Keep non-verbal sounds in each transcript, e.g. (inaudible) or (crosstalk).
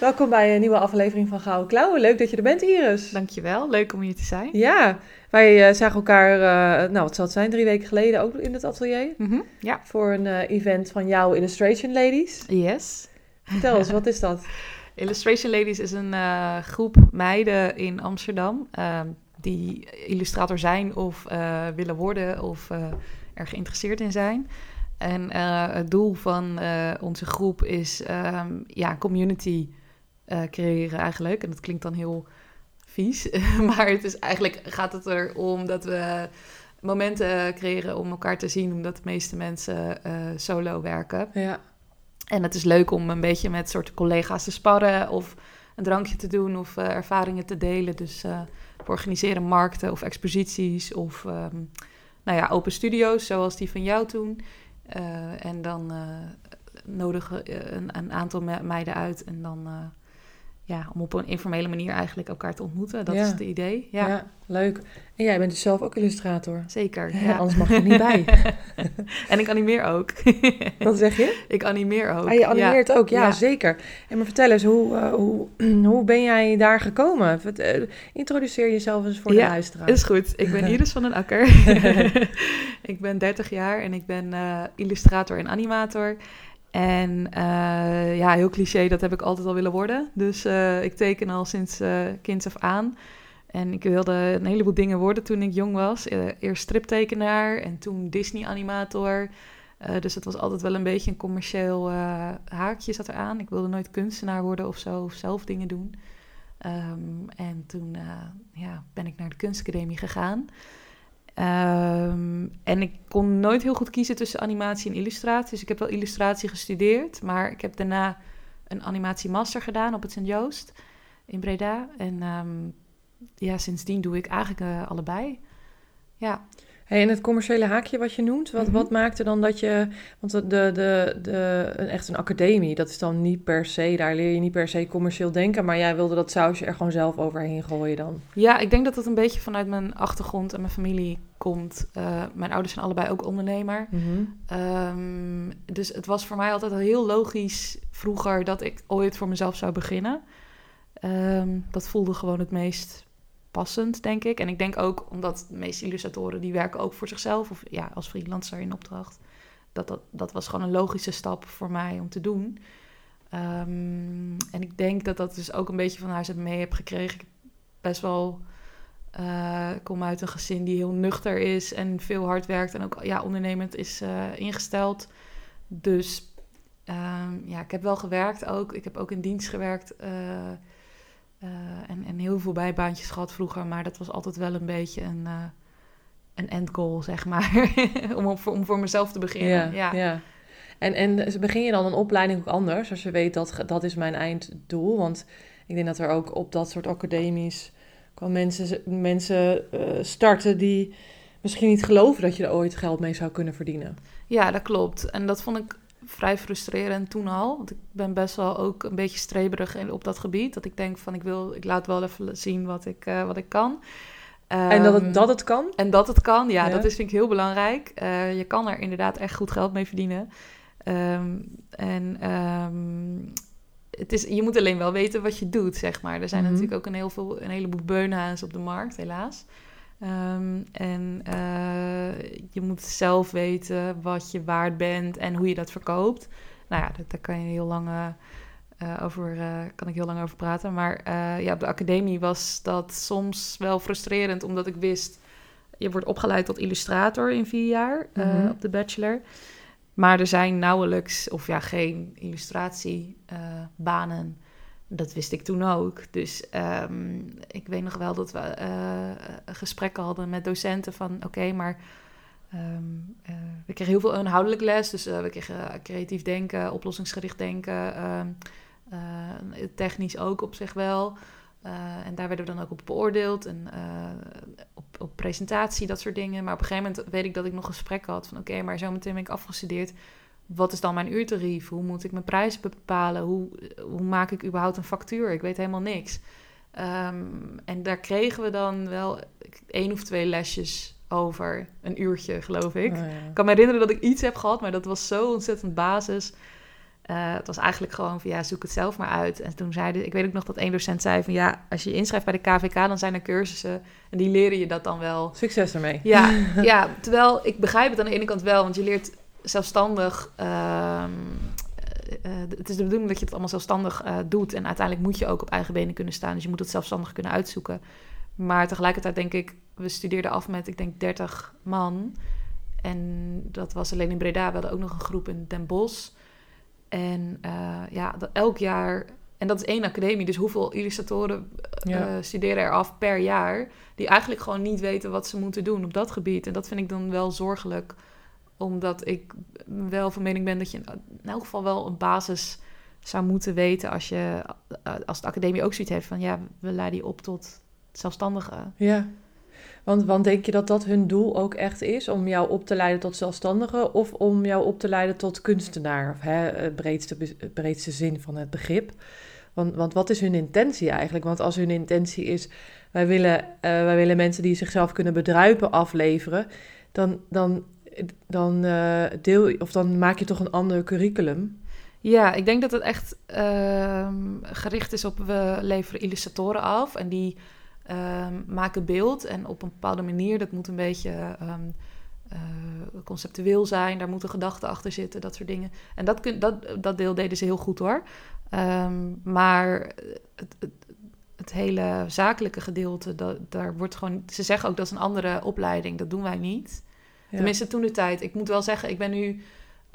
Welkom bij een nieuwe aflevering van Gouden Klauwen. Leuk dat je er bent, Iris. Dankjewel, leuk om hier te zijn. Ja, wij uh, zagen elkaar, uh, nou wat zal het zijn, drie weken geleden ook in het atelier. Mm -hmm, ja. Voor een uh, event van jouw Illustration Ladies. Yes. Vertel eens, wat is dat? (laughs) Illustration Ladies is een groep meiden in Amsterdam uh, die illustrator zijn of willen worden of er geïnteresseerd in zijn. En het doel van onze groep is um, ja, community creëren eigenlijk. En dat klinkt dan heel vies, (laughs) maar het is eigenlijk gaat het erom dat we momenten creëren om elkaar te zien, omdat de meeste mensen solo werken. Ja. En het is leuk om een beetje met soort collega's te sparren of een drankje te doen of uh, ervaringen te delen. Dus uh, we organiseren markten of exposities of um, nou ja, open studio's zoals die van jou toen. Uh, en dan nodigen een, een, aantal me meiden uit en dan ja, om op een informele manier eigenlijk elkaar te ontmoeten. Dat ja. is het idee. Ja. ja. leuk. En jij bent dus zelf ook illustrator. Zeker. Ja, anders mag je er niet bij. (laughs) en ik animeer ook. (laughs) Wat zeg je? Ik animeer ook. Ah, je animeert ook, ja, zeker. En maar vertel eens, hoe, uh, hoe, (clears throat) hoe ben jij daar gekomen? Uh, introduceer jezelf eens voor de luisteraar. is goed. Ik ben (laughs) Iris van den Akker. ik ben 30 jaar en ik ben uh, illustrator en animator. En uh, ja, heel cliché, dat heb ik altijd al willen worden. Dus uh, ik teken al sinds uh, kinds af aan. En ik wilde een heleboel dingen worden toen ik jong was. eerst striptekenaar en toen Disney-animator. dus het was altijd wel een beetje een commercieel haakje zat eraan. Ik wilde nooit kunstenaar worden of zo, of zelf dingen doen. Um, en toen ja, ben ik naar de kunstacademie gegaan. Um, en ik kon nooit heel goed kiezen tussen animatie en illustratie. Dus ik heb wel illustratie gestudeerd, maar ik heb daarna een animatiemaster gedaan op het Sint Joost in Breda. En um, ja, sindsdien doe ik eigenlijk uh, allebei. Ja. Hey, en het commerciële haakje wat je noemt, wat, mm -hmm. wat maakte dan dat je... Want de, de, de, echt een academie, dat is dan niet per se... Daar leer je niet per se commercieel denken... maar jij wilde dat sausje er gewoon zelf overheen gooien dan? Ja, ik denk dat dat een beetje vanuit mijn achtergrond en mijn familie komt. Uh, mijn ouders zijn allebei ook ondernemer. Mm -hmm. um, dus het was voor mij altijd al heel logisch vroeger... dat ik ooit voor mezelf zou beginnen. Um, dat voelde gewoon het meest passend, denk ik. En ik denk ook omdat de meeste illustratoren die werken ook voor zichzelf of ja, als freelancer in opdracht. Dat, dat, dat was gewoon een logische stap voor mij om te doen. Um, en ik denk dat dat dus ook een beetje van huis uit mee heb gekregen. Ik best wel uh, kom uit een gezin die heel nuchter is en veel hard werkt en ook ja, ondernemend is uh, ingesteld. Dus um, ja, ik heb wel gewerkt ook. Ik heb ook in dienst gewerkt. Uh, uh, en, en heel veel bijbaantjes gehad vroeger, maar dat was altijd wel een beetje een, uh, een end goal, zeg maar. (laughs) om, om voor mezelf te beginnen. Ja, ja. ja. En, en begin je dan een opleiding ook anders, als je weet dat dat is mijn einddoel? Want ik denk dat er ook op dat soort academies kan mensen, mensen uh, starten die misschien niet geloven dat je er ooit geld mee zou kunnen verdienen. Ja, dat klopt. En dat vond ik vrij frustrerend toen al. Want ik ben best wel ook een beetje streberig op dat gebied. Dat ik denk van ik wil, ik laat wel even zien wat ik, uh, wat ik kan. Um, en dat het, dat het kan? En dat het kan, ja, ja. dat is vind ik heel belangrijk. Uh, je kan er inderdaad echt goed geld mee verdienen. Um, en um, het is, je moet alleen wel weten wat je doet, zeg maar. Er zijn Mhm. natuurlijk ook een, heel veel, een heleboel beunhaans op de markt, helaas. Um, en uh, je moet zelf weten wat je waard bent en hoe je dat verkoopt. Nou ja, daar kan je heel lang uh, over, uh, kan ik heel lang over praten. Maar ja, op de academie was dat soms wel frustrerend, omdat ik wist, je wordt opgeleid tot illustrator in vier jaar Mm -hmm. op de bachelor. Maar er zijn nauwelijks of ja, geen illustratiebanen. Dat wist ik toen ook. Dus um, ik weet nog wel dat we uh, gesprekken hadden met docenten van... oké, okay, maar um, uh, we kregen heel veel inhoudelijk les. Dus uh, we kregen creatief denken, oplossingsgericht denken... Um, technisch ook op zich wel. en daar werden we dan ook op beoordeeld. En op, op presentatie, dat soort dingen. Maar op een gegeven moment weet ik dat ik nog een gesprek had van... oké, maar zometeen ben ik afgestudeerd wat is dan mijn uurtarief? Hoe moet ik mijn prijzen bepalen? Hoe, hoe maak ik überhaupt een factuur? Ik weet helemaal niks. Ehm, en daar kregen we dan wel één of twee lesjes over. Een uurtje, geloof ik. Oh, ik kan me herinneren dat ik iets heb gehad, maar dat was zo ontzettend basis. Uh, het was eigenlijk gewoon van ja, zoek het zelf maar uit. En toen zeiden, ik weet ook nog dat één docent zei van ja, als je je inschrijft bij de KVK, dan zijn er cursussen en die leren je dat dan wel. Succes ermee. Ja, (laughs) ja, terwijl ik begrijp het aan de ene kant wel, want je leert zelfstandig. Ehm, eh, eh, het is de bedoeling dat je het allemaal zelfstandig uh, doet. En uiteindelijk moet je ook op eigen benen kunnen staan. Dus je moet het zelfstandig kunnen uitzoeken. Maar tegelijkertijd denk ik, we studeerden af met, ik denk, 30 man. En dat was alleen in Breda. We hadden ook nog een groep in Den Bosch. En ja, dat elk jaar. En dat is één academie. Dus hoeveel illustratoren studeren er af per jaar? Die eigenlijk gewoon niet weten wat ze moeten doen op dat gebied. En dat vind ik dan wel zorgelijk omdat ik wel van mening ben dat je in elk geval wel een basis zou moeten weten als je als de academie ook zoiets heeft van ja, we leiden je op tot zelfstandige. Ja. Want, want denk je dat dat hun doel ook echt is? Om jou op te leiden tot zelfstandige of om jou op te leiden tot kunstenaar? Of hè, het breedste, breedste zin van het begrip. Want, want wat is hun intentie eigenlijk? Want als hun intentie is, wij willen, uh, wij willen mensen die zichzelf kunnen bedruipen afleveren, dan, dan dan, uh, deel, of dan maak je toch een ander curriculum. Ja, ik denk dat het echt uh, gericht is op we leveren illustratoren af en die uh, maken beeld en op een bepaalde manier. Dat moet een beetje ehm, eh, conceptueel zijn, daar moeten gedachten achter zitten, dat soort dingen. En dat, dat, dat deel deden ze heel goed hoor. maar het, het, hele zakelijke gedeelte, daar wordt gewoon. Ze zeggen ook dat is een andere opleiding, dat doen wij niet. Tenminste, toen de tijd. Ik moet wel zeggen, ik ben nu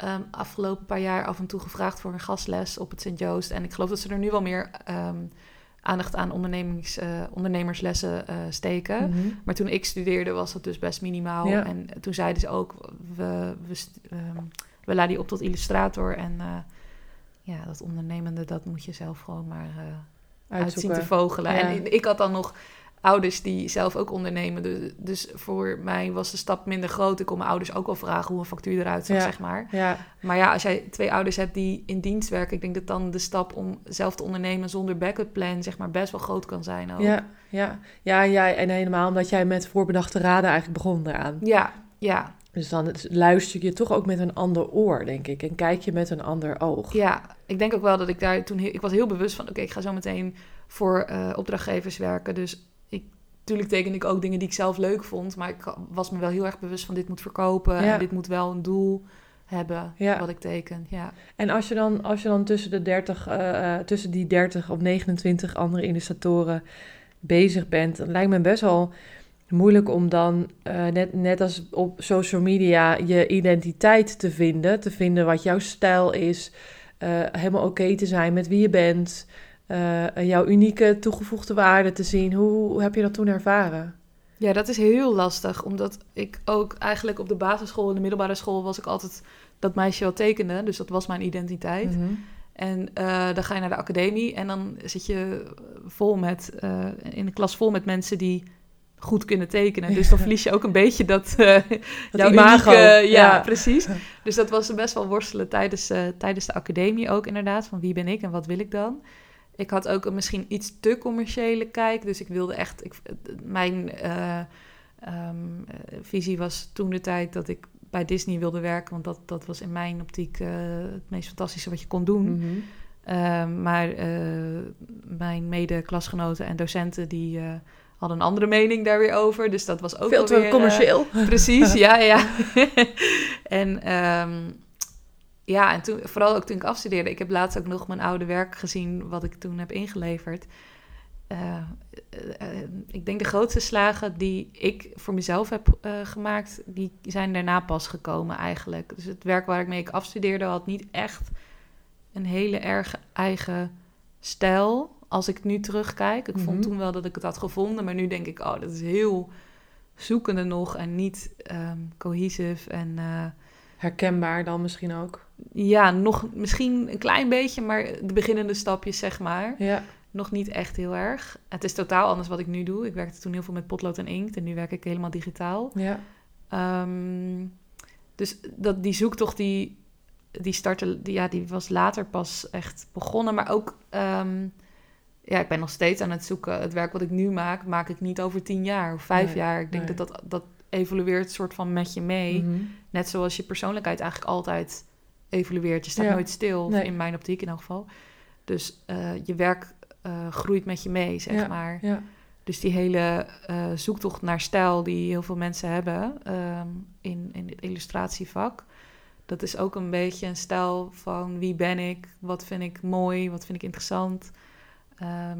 um, afgelopen paar jaar af en toe gevraagd voor een gastles op het Sint Joost. En ik geloof dat ze er nu wel meer ehm, aandacht aan ondernemings, uh, ondernemerslessen uh, steken. Mhm. Maar toen ik studeerde was dat dus best minimaal. En toen zeiden ze ook, we, we, um, we laden je op tot illustrator. En uh, ja, dat ondernemende, dat moet je zelf gewoon maar uitzien te vogelen. En ik had dan nog ouders die zelf ook ondernemen. Dus, dus, voor mij was de stap minder groot. Ik kon mijn ouders ook wel vragen hoe een factuur eruit zag, zeg maar. Ja. Maar ja, als jij twee ouders hebt die in dienst werken... ik denk dat dan de stap om zelf te ondernemen zonder backup plan... zeg maar best wel groot kan zijn ook. Ja, ja. ja, ja en helemaal omdat jij met voorbedachte raden eigenlijk begon eraan. Ja, ja. Dus dan luister je toch ook met een ander oor, denk ik. En kijk je met een ander oog. Ja, ik denk ook wel dat ik daar toen... ik was heel bewust van... oké, ik ga zo meteen voor uh, opdrachtgevers werken. Dus Tuurlijk teken ik ook dingen die ik zelf leuk vond. Maar ik was me wel heel erg bewust van dit moet verkopen. En dit moet wel een doel hebben wat ik teken. Ja. En als je dan, als je dan tussen, de 30, uh, eh, tussen die 30 of 29 andere illustratoren bezig bent, dan lijkt me best wel moeilijk om dan, uh, net, net als op social media, je identiteit te vinden. Te vinden wat jouw stijl is. Uh, helemaal oké te zijn met wie je bent uh, jouw unieke toegevoegde waarde te zien. Hoe, heb je dat toen ervaren? Ja, dat is heel lastig, omdat ik ook eigenlijk op de basisschool en de middelbare school was ik altijd dat meisje wat tekende, dus dat was mijn identiteit. Mhm. En uh, dan ga je naar de academie en dan zit je vol met, uh, in een klas vol met mensen die goed kunnen tekenen. Dus dan (laughs) verlies je ook een beetje dat, uh, dat imago. ja, ja, precies. (laughs) Dus dat was best wel worstelen tijdens, tijdens de academie ook inderdaad. Van wie ben ik en wat wil ik dan? Ik had ook een misschien iets te commerciële kijk. Dus ik wilde echt. Ik, mijn uh, um, visie was toen de tijd dat ik bij Disney wilde werken. Want dat, dat was in mijn optiek uh, het meest fantastische wat je kon doen. Mm -hmm. uh, maar mijn mede-klasgenoten en docenten die hadden een andere mening daar weer over. Dus dat was ook Veel te commercieel. precies, ja, ja. (laughs) en um, ja, en toen, vooral ook toen ik afstudeerde. Ik heb laatst ook nog mijn oude werk gezien, wat ik toen heb ingeleverd. Uh, ik denk de grootste slagen die ik voor mezelf heb gemaakt, die zijn daarna pas gekomen eigenlijk. Dus het werk waar ik mee ik afstudeerde had niet echt een hele erg eigen stijl. Als ik nu terugkijk. Ik vond mhm. toen wel dat ik het had gevonden, maar nu denk ik, oh, dat is heel zoekende nog en niet um, cohesive en herkenbaar dan misschien ook. Ja, nog misschien een klein beetje, maar de beginnende stapjes, zeg maar. Ja. Nog niet echt heel erg. Het is totaal anders wat ik nu doe. Ik werkte toen heel veel met potlood en inkt en nu werk ik helemaal digitaal. Ja. Ehm, dus dat, die zoektocht die, die startte, die, ja, die was later pas echt begonnen. Maar ook, ehm, ja, ik ben nog steeds aan het zoeken. Het werk wat ik nu maak, maak ik niet over tien jaar of vijf Nee, jaar. Ik denk nee. dat, dat dat evolueert soort van met je mee. Mhm. Net zoals je persoonlijkheid eigenlijk altijd evolueert. Je staat Ja. nooit stil, Nee. in mijn optiek in elk geval. Dus eh, je werk eh, groeit met je mee, zeg Ja. maar. Ja. Dus die hele eh, zoektocht naar stijl die heel veel mensen hebben ehm, in, in het illustratievak. Dat is ook een beetje een stijl van wie ben ik, wat vind ik mooi, wat vind ik interessant. Ehm,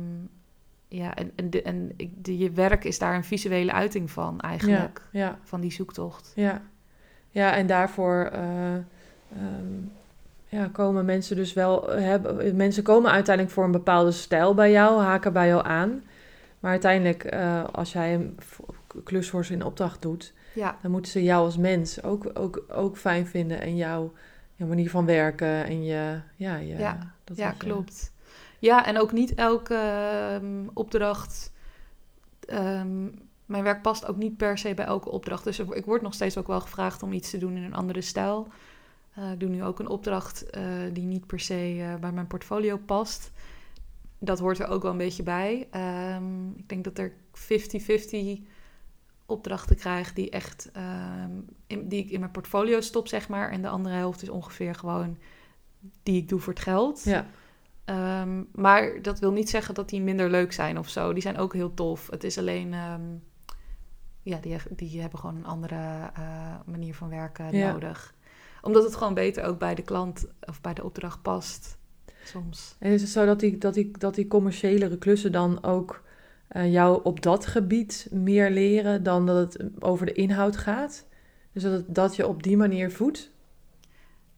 ja, en, en, de, en ik, de, je werk is daar een visuele uiting van eigenlijk, Ja. van die zoektocht. Ja, ja en daarvoor ehm, ja, komen mensen dus wel. Hebben, mensen komen uiteindelijk voor een bepaalde stijl bij jou, haken bij jou aan. Maar uiteindelijk, eh, als jij een klus voor ze in opdracht doet, Ja, dan moeten ze jou als mens ook, ook, ook fijn vinden en jouw je manier van werken en je. Ja, je, Ja, dat ja je- klopt. Ja, en ook niet elke ehm, opdracht. ehm, mijn werk past ook niet per se bij elke opdracht. Dus ik word nog steeds ook wel gevraagd om iets te doen in een andere stijl. Eh, ik doe nu ook een opdracht eh, die niet per se eh, bij mijn portfolio past. Dat hoort er ook wel een beetje bij. Ehm, ik denk dat er 50-50 opdrachten krijg die echt ehm, in, die ik in mijn portfolio stop, zeg maar. En de andere helft is ongeveer gewoon die ik doe voor het geld. Ja, Ehm, maar dat wil niet zeggen dat die minder leuk zijn of zo. Die zijn ook heel tof. Het is alleen, ehm, ja, die, die hebben gewoon een andere manier van werken Ja. nodig. Omdat het gewoon beter ook bij de klant of bij de opdracht past. Soms. En is het zo dat die, dat die, dat die commerciëlere klussen dan ook eh, jou op dat gebied meer leren dan dat het over de inhoud gaat? Dus dat, het, dat je op die manier voedt?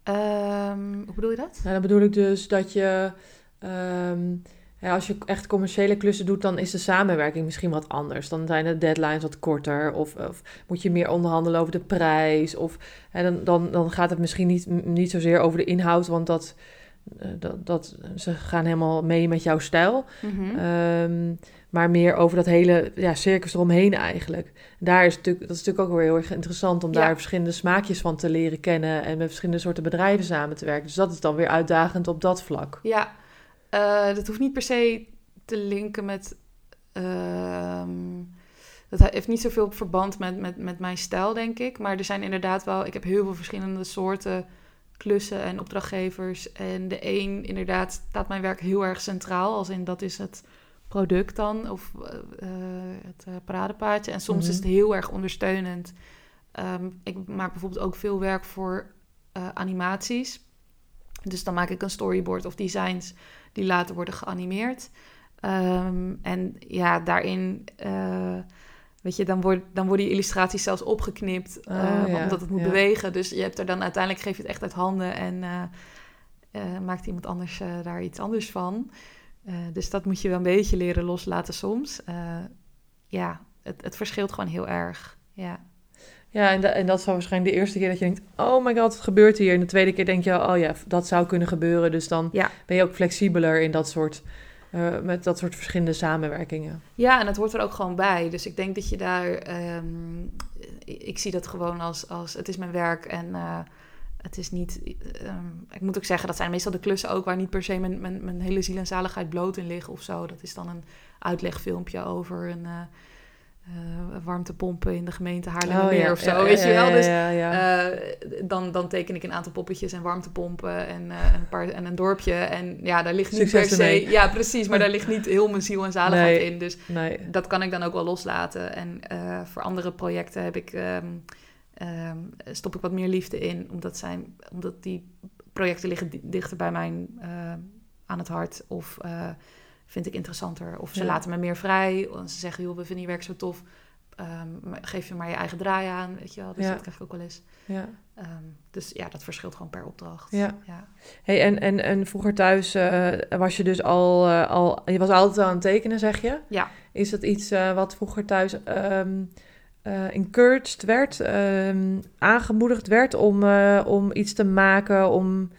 Ehm, hoe bedoel je dat? Nou, dan bedoel ik dus dat je, ehm, ja, als je echt commerciële klussen doet, dan is de samenwerking misschien wat anders. Dan zijn de deadlines wat korter of, of moet je meer onderhandelen over de prijs. Of hè, dan, dan, dan gaat het misschien niet, niet zozeer over de inhoud, want dat, eh, dat, dat, ze gaan helemaal mee met jouw stijl. Mhm. Ehm, maar meer over dat hele ja, circus eromheen eigenlijk. Daar is natuurlijk, dat is natuurlijk ook weer heel erg interessant om Ja. daar verschillende smaakjes van te leren kennen en met verschillende soorten bedrijven samen te werken. Dus dat is dan weer uitdagend op dat vlak. Ja, eh, dat hoeft niet per se te linken met. ehm, dat heeft niet zoveel verband met, met, met mijn stijl, denk ik. Maar er zijn inderdaad wel. Ik heb heel veel verschillende soorten klussen en opdrachtgevers. En de een, inderdaad, staat mijn werk heel erg centraal. Als in dat is het product dan, of eh, eh, het eh, paradepaardje. En soms Mhm. is het heel erg ondersteunend. Ehm, ik maak bijvoorbeeld ook veel werk voor animaties. Dus dan maak ik een storyboard of designs die later worden geanimeerd. Ehm, en ja, daarin, eh, weet je, dan, wordt, dan worden die illustraties zelfs opgeknipt, eh, Oh, ja, omdat het moet ja. bewegen. Dus je hebt er dan uiteindelijk, geef je het echt uit handen en eh, eh, maakt iemand anders eh, daar iets anders van. Eh, dus dat moet je wel een beetje leren loslaten soms. Eh, ja, het, het verschilt gewoon heel erg. Ja. Ja, en, da- en dat is waarschijnlijk de eerste keer dat je denkt, oh my god, wat gebeurt hier? En de tweede keer denk je, oh ja, dat zou kunnen gebeuren. Dus dan Ja. ben je ook flexibeler in dat soort, eh, met dat soort verschillende samenwerkingen. Ja, en het hoort er ook gewoon bij. Dus ik denk dat je daar. ehm, ik, ik zie dat gewoon als, als het is mijn werk en eh, het is niet. ehm, ik moet ook zeggen, dat zijn meestal de klussen ook waar niet per se mijn, mijn, mijn hele ziel en zaligheid bloot in liggen of zo. Dat is dan een uitlegfilmpje over een. eh, eh, warmtepompen in de gemeente Haarlemmermeer Oh ja, of zo, ja, weet je wel. Dus eh, dan, dan teken ik een aantal poppetjes en warmtepompen en, eh, een, paar, en een dorpje. En ja, daar ligt niet per se... Ja, precies, maar daar ligt niet heel mijn ziel en zaligheid Nee. in. Dus nee. dat kan ik dan ook wel loslaten. En voor andere projecten heb ik, ehm, ehm, stop ik wat meer liefde in. Omdat, zijn, omdat die projecten liggen di- dichter bij mijn aan het hart. Of vind ik interessanter. Of ze Ja. laten me meer vrij. En ze zeggen, joh, we vinden je werk zo tof. Ehm, geef je maar je eigen draai aan, weet je wel. Dus Ja. dat krijg ik ook wel eens. Ja. Ehm, dus ja, dat verschilt gewoon per opdracht. Ja. ja. Hey, en, en, en vroeger thuis eh, was je dus al, eh, al... Je was altijd aan het tekenen, zeg je? Ja. Is dat iets eh, wat vroeger thuis... ehm, eh, encouraged werd, aangemoedigd werd om, om iets te maken, om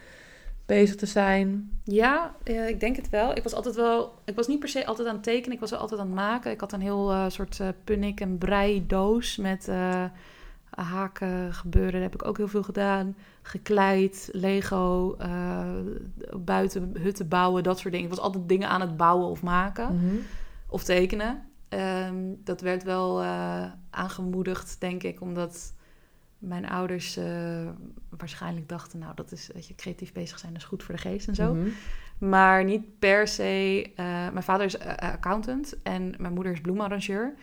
bezig te zijn? Ja, ik denk het wel. Ik was altijd wel. Ik was niet per se altijd aan het tekenen. Ik was wel altijd aan het maken. Ik had een heel eh, soort eh punnik en brei doos met eh, haken gebeuren. Daar heb ik ook heel veel gedaan. Gekleid, Lego, buiten hutten bouwen, dat soort dingen. Ik was altijd dingen aan het bouwen of maken Mhm. of tekenen. Ehm, dat werd wel aangemoedigd, denk ik, omdat mijn ouders eh, waarschijnlijk dachten, nou, dat is, weet je, creatief bezig zijn, dat is goed voor de geest en zo. Mhm. Maar niet per se. eh, mijn vader is eh, accountant en mijn moeder is bloemarrangeur.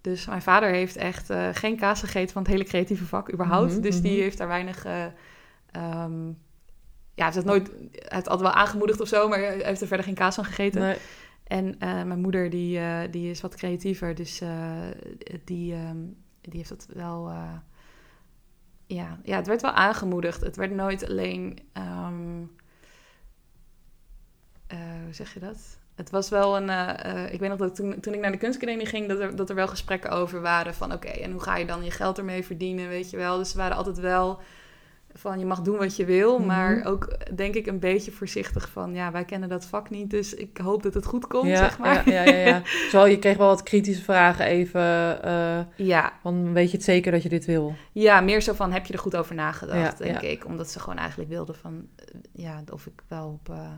Dus mijn vader heeft echt geen kaas gegeten van het hele creatieve vak überhaupt. Mhm, dus die mhm. heeft daar weinig. eh, ehm, ja, hij heeft, nooit, hij heeft altijd wel aangemoedigd of zo, maar hij heeft er verder geen kaas van gegeten. Nee. En mijn moeder, die, die is wat creatiever, dus die, ehm, die heeft dat wel... ja, ja, het werd wel aangemoedigd. Het werd nooit alleen... ehm, eh, hoe zeg je dat? Het was wel een... eh, eh, ik weet nog dat toen, toen ik naar de kunstacademie ging... Dat er, dat er wel gesprekken over waren van... Oké, en hoe ga je dan je geld ermee verdienen, weet je wel? Dus ze waren altijd wel van je mag doen wat je wil, Mhm. maar ook denk ik een beetje voorzichtig van ja, wij kennen dat vak niet, dus ik hoop dat het goed komt, ja, zeg maar. Ja, ja, ja, (laughs) ja. Zo, je kreeg wel wat kritische vragen even. eh, ja, van, weet je het zeker dat je dit wil? ja, meer zo van heb je er goed over nagedacht, Ja, denk ik, omdat ze gewoon eigenlijk wilden van eh, ja, of ik wel op, eh,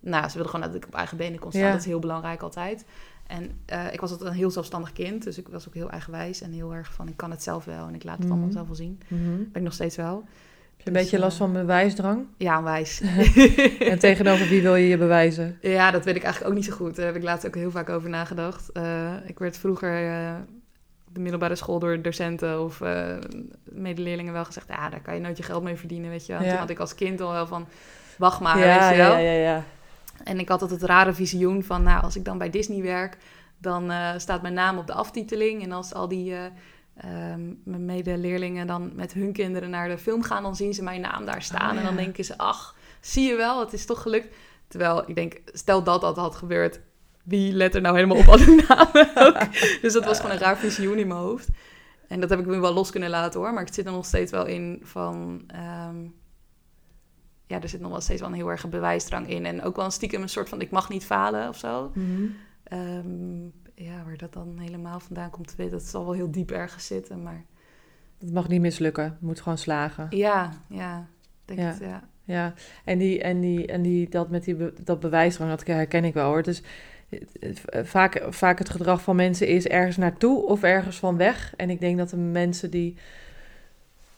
nou, ze wilden gewoon dat ik op eigen benen kon staan, dat is heel belangrijk altijd. En eh, ik was altijd een heel zelfstandig kind, dus ik was ook heel eigenwijs en heel erg van ik kan het zelf wel en ik laat het allemaal Mhm. zelf wel zien. Mhm. Ben ik nog steeds wel. Een Dus, beetje last eh, van bewijsdrang? Ja, onwijs. (laughs) En tegenover wie wil je je bewijzen? Ja, dat weet ik eigenlijk ook niet zo goed. Daar heb ik laatst ook heel vaak over nagedacht. Eh, ik werd vroeger op de middelbare school door docenten of medeleerlingen wel gezegd... ja, daar kan je nooit je geld mee verdienen, weet je wel. Ja. Toen had ik als kind al wel van, wacht maar, ja, weet je wel. ja, ja, ja. En ik had altijd het rare visioen van, nou, als ik dan bij Disney werk... dan staat mijn naam op de aftiteling. En als al die... eh, ehm, mijn medeleerlingen dan met hun kinderen naar de film gaan... dan zien ze mijn naam daar staan. Oh, En dan denken ze, ach, zie je wel, het is toch gelukt. Terwijl ik denk, stel dat dat had gebeurd... wie let er nou helemaal op alle namen ook? (laughs) Dus dat was gewoon een raar visioen in mijn hoofd. En dat heb ik nu wel los kunnen laten hoor. Maar het zit er nog steeds wel in van... ehm, ja, er zit nog wel steeds wel een heel erg bewijsdrang in. En ook wel een stiekem een soort van, ik mag niet falen of zo. Mhm. Ehm, ja, waar dat dan helemaal vandaan komt, weet dat zal wel heel diep ergens zitten. Maar Het mag niet mislukken. Het moet gewoon slagen. ja, ja, denk Ja. het, ja. Ja, en, die, en, die, en die, dat met die, dat bewijsdrang, dat herken ik wel hoor. Dus vaak, vaak het gedrag van mensen is ergens naartoe of ergens van weg. En ik denk dat de mensen die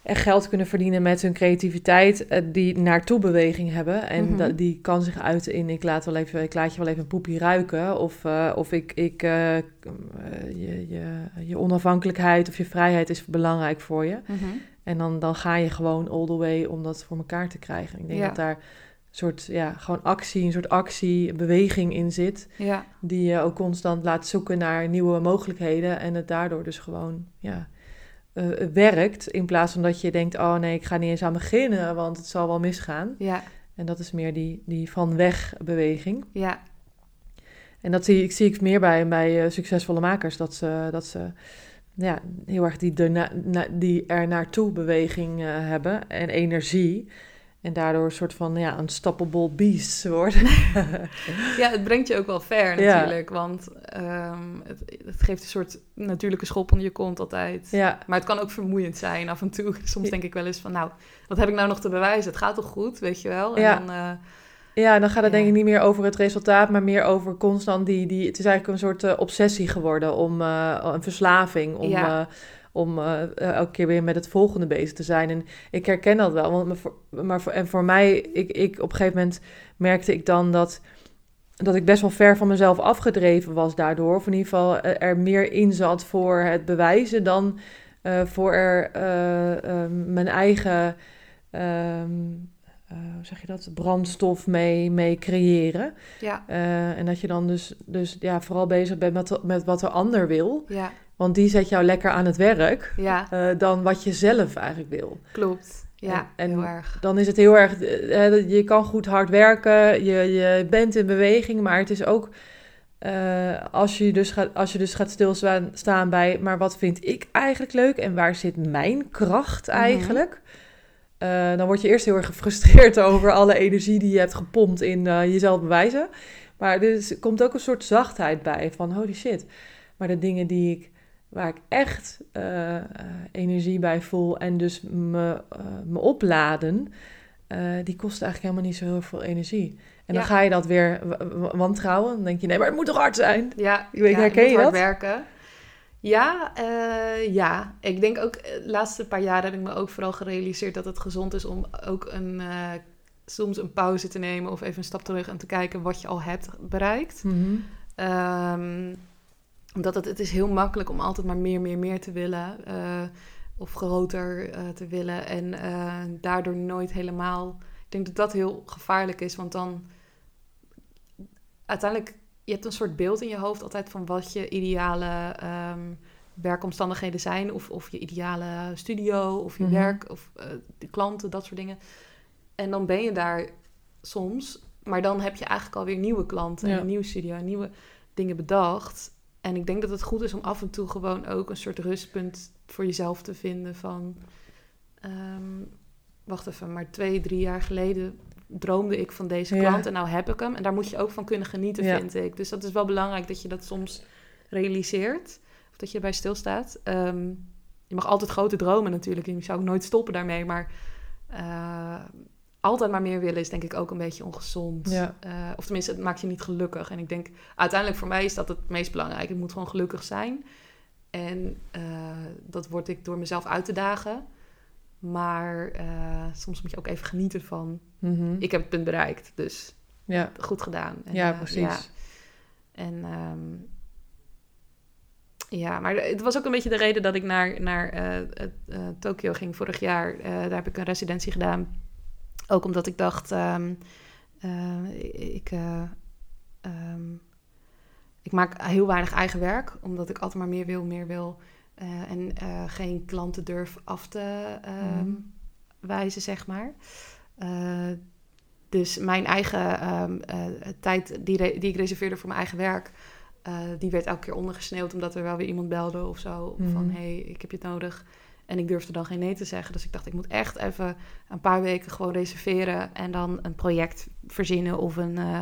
echt geld kunnen verdienen met hun creativiteit, eh, die naartoe beweging hebben. En Mhm. die kan zich uiten in ik laat, wel even, ik laat je wel even een poepie ruiken. Of, eh, of ik, ik, eh, je, je, je onafhankelijkheid of je vrijheid is belangrijk voor je. Mhm. En dan, dan ga je gewoon all the way om dat voor elkaar te krijgen. Ik denk Ja. dat daar een soort, ja, gewoon actie, een soort actie, beweging in zit. Ja, Die je ook constant laat zoeken naar nieuwe mogelijkheden. En het daardoor dus gewoon, ja, eh, werkt. In plaats van dat je denkt, oh nee, ik ga niet eens aan beginnen, want het zal wel misgaan. ja, En dat is meer die, die van weg beweging. ja, En dat zie ik, zie ik meer bij, bij eh, succesvolle makers. Dat ze, dat ze ja, heel erg die, na- die er naartoe beweging eh, hebben en energie. En daardoor een soort van ja, unstoppable beasts worden. (laughs) ja, het brengt je ook wel ver Ja. natuurlijk. Want ehm, het, het geeft een soort natuurlijke schop onder je kont altijd. ja, Maar het kan ook vermoeiend zijn af en toe. (laughs) Soms denk ik wel eens van, nou, wat heb ik nou nog te bewijzen? Het gaat toch goed, weet je wel? En Ja. dan, eh, ja, dan gaat het Ja. denk ik niet meer over het resultaat, maar meer over constant die... die het is eigenlijk een soort eh, obsessie geworden, om, eh, een verslaving, om... Ja. Om eh, eh, elke keer weer met het volgende bezig te zijn. En ik herken dat wel. Want maar voor, en voor mij, ik, ik, op een gegeven moment merkte ik dan dat, dat ik best wel ver van mezelf afgedreven was daardoor. Of in ieder geval eh, er meer in zat voor het bewijzen dan voor er mijn eigen, hoe zeg je dat, brandstof mee, mee creëren. ja, en dat je dan dus, dus ja, vooral bezig bent met, met wat de ander wil. ja, Want die zet jou lekker aan het werk ja, eh, dan wat je zelf eigenlijk wil. klopt. Ja, En- heel erg. Dan is het heel erg, eh, je kan goed hard werken, je, je bent in beweging, maar het is ook eh, als, je dus gaat, als je dus gaat stilstaan staan bij, maar wat vind ik eigenlijk leuk en waar zit mijn kracht Mhm. eigenlijk? Eh, dan word je eerst heel erg gefrustreerd (laughs) over alle energie die je hebt gepompt in eh, jezelf bewijzen. Maar er komt ook een soort zachtheid bij van holy shit. Maar de dingen die ik, waar ik echt eh, eh, energie bij voel en dus me, eh, me opladen, die kosten eigenlijk helemaal niet zo heel veel energie. En dan ga je dat weer wantrouwen. Dan denk je, nee, maar het moet toch hard zijn? Ja, Ik weet- ja, herken moet je hard dat? werken. Ja, ja, ik denk ook de laatste paar jaren heb ik me ook vooral gerealiseerd dat het gezond is om ook een, soms een pauze te nemen of even een stap terug en te kijken wat je al hebt bereikt. Ehm, omdat het, het is heel makkelijk om altijd maar meer, meer, meer te willen. eh, of groter eh, te willen. En eh, daardoor nooit helemaal. Ik denk dat dat heel gevaarlijk is. Want dan uiteindelijk. Je hebt een soort beeld in je hoofd altijd van wat je ideale ehm, werkomstandigheden zijn. Of, of je ideale studio, of je Mhm. werk, of de klanten, dat soort dingen. En dan ben je daar soms. Maar dan heb je eigenlijk alweer nieuwe klanten en een nieuwe studio en nieuwe dingen bedacht. En ik denk dat het goed is om af en toe gewoon ook een soort rustpunt voor jezelf te vinden van... ehm, wacht even, maar twee, drie jaar geleden droomde ik van deze Ja. klant en nou heb ik hem. En daar moet je ook van kunnen genieten, Ja. vind ik. Dus dat is wel belangrijk dat je dat soms realiseert. Of dat je erbij stilstaat. Ehm, je mag altijd grote dromen natuurlijk. Je zou ook nooit stoppen daarmee. Maar eh, altijd maar meer willen is denk ik ook een beetje ongezond. Ja. Eh, of tenminste, het maakt je niet gelukkig. En ik denk, uiteindelijk voor mij is dat het meest belangrijk. Ik moet gewoon gelukkig zijn. En eh, dat word ik door mezelf uit te dagen. Maar eh, soms moet je ook even genieten van... Mhm. Ik heb het punt bereikt, dus ja. goed gedaan. En, ja, precies. ja. En ehm, ja, maar het was ook een beetje de reden dat ik naar, naar Tokio ging vorig jaar. Daar heb ik een residentie gedaan. Ook omdat ik dacht, ehm, eh, ik, eh, ehm, ik maak heel weinig eigen werk, omdat ik altijd maar meer wil, meer wil. eh, en geen klanten durf af te ehm, Mhm. wijzen, zeg maar. Dus mijn eigen tijd die, die ik reserveerde voor mijn eigen werk, die werd elke keer ondergesneeuwd omdat er wel weer iemand belde of zo. Mhm. Van hé, hey, ik heb je het nodig. En ik durfde dan geen nee te zeggen. Dus ik dacht, ik moet echt even een paar weken gewoon reserveren en dan een project verzinnen of een, eh,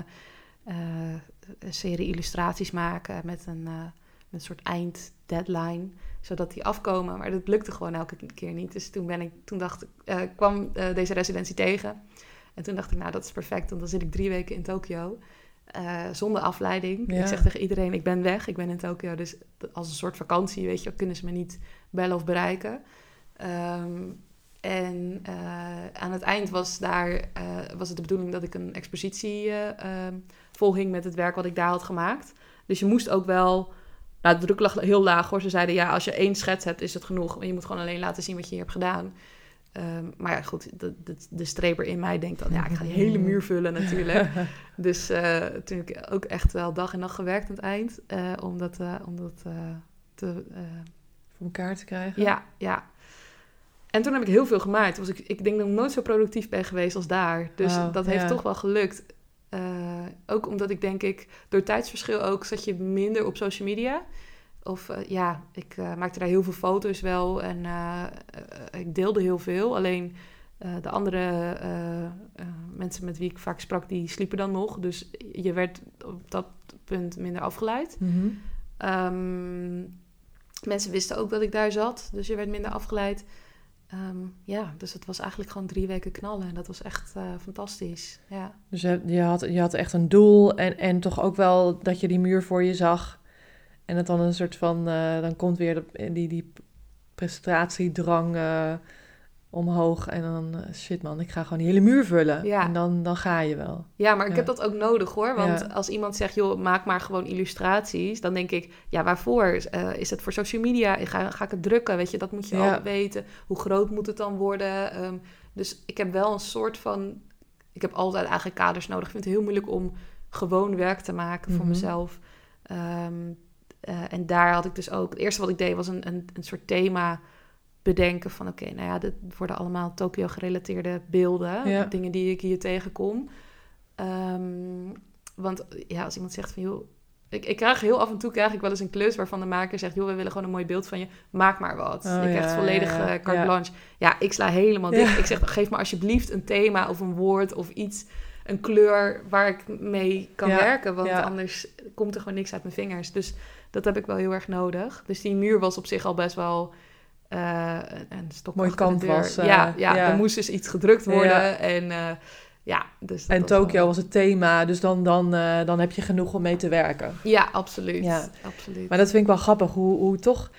eh, een serie illustraties maken met een, met een soort einddeadline, zodat die afkomen. Maar dat lukte gewoon elke keer niet. Dus toen ben ik, toen dacht ik, kwam deze residentie tegen. En toen dacht ik, nou, dat is perfect, want dan zit ik drie weken in Tokio. Eh, zonder afleiding. Ja. Ik zeg tegen iedereen, ik ben weg, ik ben in Tokio. Dus als een soort vakantie, weet je, kunnen ze me niet bellen of bereiken. Ehm, en eh, aan het eind was, daar, eh, was het de bedoeling dat ik een expositie eh, ehm, volging met het werk wat ik daar had gemaakt. Dus je moest ook wel... Nou, de druk lag heel laag hoor. Ze zeiden, ja, als je één schets hebt, is het genoeg. Maar je moet gewoon alleen laten zien wat je hier hebt gedaan. Ehm, maar ja, goed, de, de, de streber in mij denkt dan, ja, ik ga die (laughs) hele muur vullen natuurlijk. (laughs) dus eh, toen heb ik ook echt wel dag en nacht gewerkt aan het eind. eh, om dat, eh, om dat te... Voor elkaar te krijgen. ja, ja. En toen heb ik heel veel gemaakt. Was ik, ik denk dat ik nooit zo productief ben geweest als daar. Dus Wauw, dat heeft ja. toch wel gelukt. Ook omdat ik denk ik, door tijdsverschil ook, zat je minder op social media. Of eh, ja, ik eh, maakte daar heel veel foto's wel en eh, ik deelde heel veel. Alleen de andere mensen met wie ik vaak sprak, die sliepen dan nog. Dus je werd op dat punt minder afgeleid. Mhm. Ehm, mensen wisten ook dat ik daar zat, dus je werd minder afgeleid. Ehm, ja, dus het was eigenlijk gewoon drie weken knallen en dat was echt fantastisch. Ja. Dus je, je, had, je had echt een doel en, en toch ook wel dat je die muur voor je zag. En het dan een soort van, eh, dan komt weer de, die, die prestatiedrang eh, omhoog. En dan, eh, shit man, ik ga gewoon die hele muur vullen. Ja. En dan, dan ga je wel. ja, maar ik Ja. heb dat ook nodig hoor. Want Ja. als iemand zegt, joh, maak maar gewoon illustraties, dan denk ik, ja, waarvoor? Is het voor social media? Ga, ga ik het drukken? Weet je, dat moet je al weten. Hoe groot moet het dan worden? Ehm, dus ik heb wel een soort van, ik heb altijd eigenlijk kaders nodig. Ik vind het heel moeilijk om gewoon werk te maken voor Mhm. mezelf. Ehm, eh, en daar had ik dus ook... Het eerste wat ik deed was een, een, een soort thema bedenken van... Oké, nou ja, dit worden allemaal Tokio-gerelateerde beelden. Ja. Dingen die ik hier tegenkom. Ehm, want ja, als iemand zegt van... joh, Ik, ik krijg heel af en toe krijg ik wel eens een klus waarvan de maker zegt... joh, we willen gewoon een mooi beeld van je. Maak maar wat. Oh, je krijgt ja, volledig ja, ja. eh, carte blanche. Ja, ik sla helemaal dicht. Ik zeg, geef me alsjeblieft een thema of een woord of iets... een kleur waar ik mee kan werken. Want anders komt er gewoon niks uit mijn vingers. Dus dat heb ik wel heel erg nodig. Dus die muur was op zich al best wel... eh, een- een stok Mooi deur. canvas, eh, ja, ja, ja. er moest dus iets gedrukt worden. Ja. En eh, ja, dus En was wel- Tokio was het thema, dus dan, dan, dan heb je genoeg om mee te werken. Ja, absoluut. Ja. absoluut. Maar dat vind ik wel grappig, hoe, hoe toch...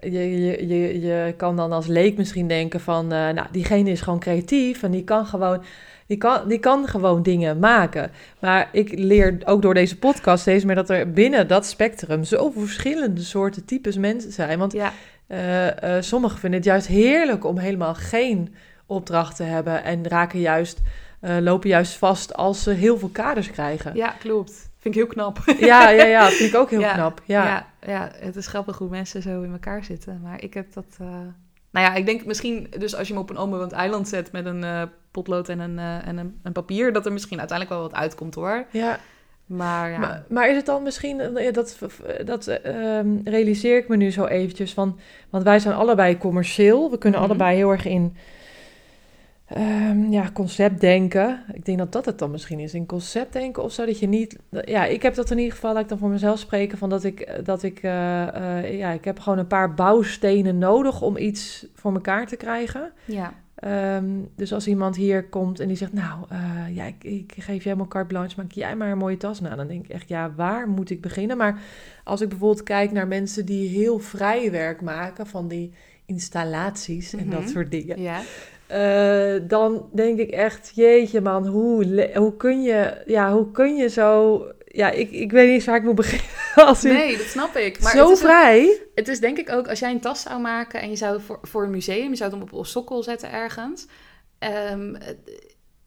Je, je, je, je kan dan als leek misschien denken van... nou, diegene is gewoon creatief en die kan gewoon... Die kan, die kan gewoon dingen maken. Maar ik leer ook door deze podcast steeds meer dat er binnen dat spectrum zoveel verschillende soorten types mensen zijn. Want Ja, eh, eh, sommigen vinden het juist heerlijk om helemaal geen opdracht te hebben. En raken juist, eh, lopen juist vast als ze heel veel kaders krijgen. ja, klopt. Vind ik heel knap. Ja, ja, ja, (laughs) vind ik ook heel Ja, knap. Ja. ja, ja, het is grappig hoe mensen zo in elkaar zitten. Maar ik heb dat... Nou ja, ik denk misschien... Dus als je hem op een onbewoond eiland zet met een eh, potlood en, een, eh, en een, een papier... dat er misschien uiteindelijk wel wat uitkomt hoor. ja. Maar ja... Maar, maar is het dan misschien, eh, dat, dat eh, ehm, realiseer ik me nu zo eventjes van, want wij zijn allebei commercieel, we kunnen Mhm. allebei heel erg in ehm, ja, concept denken. Ik denk dat dat het dan misschien is, in concept denken of zo, dat je niet, ja, ik heb dat in ieder geval, laat ik dan voor mezelf spreken, van dat ik, dat ik, eh, eh, ja, ik heb gewoon een paar bouwstenen nodig om iets voor elkaar te krijgen. ja. Ehm, dus als iemand hier komt en die zegt, nou, eh, ja, ik, ik geef jij helemaal carte blanche, maak jij maar een mooie tas. Nou, dan denk ik echt, ja, waar moet ik beginnen? Maar als ik bijvoorbeeld kijk naar mensen die heel vrij werk maken van die installaties en dat Mhm. soort dingen, Ja. eh, dan denk ik echt, jeetje man, hoe, hoe kun je, ja, hoe kun je zo, ja, ik, ik weet niet eens waar ik moet beginnen. (laughs) Als u Nee, dat snap ik. Maar zo het is ook- vrij. Het is denk ik ook, als jij een tas zou maken en je zou voor, voor een museum, je zou het hem op een sokkel zetten ergens. ehm, eh,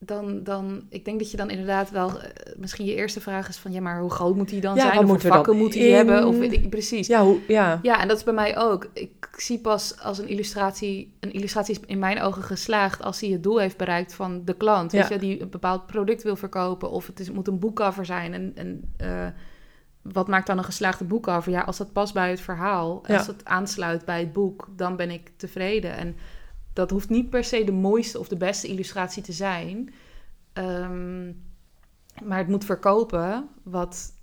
dan, dan, ik denk dat je dan inderdaad wel, eh, misschien je eerste vraag is van, ja, maar hoe groot moet die dan Ja, zijn? Of vakken moet hij in? hebben? Of weet ik, precies. Ja, hoe, ja. Ja, en dat is bij mij ook. Ik zie pas als een illustratie, een illustratie is in mijn ogen geslaagd als hij het doel heeft bereikt van de klant. Ja. Weet je, die een bepaald product wil verkopen of het is, moet een boekcover zijn. En, en eh, wat maakt dan een geslaagde boekcover? Ja, als dat past bij het verhaal, als het aansluit bij het boek, dan ben ik tevreden. En dat hoeft niet per se de mooiste of de beste illustratie te zijn. Ehm, maar het moet verkopen wat...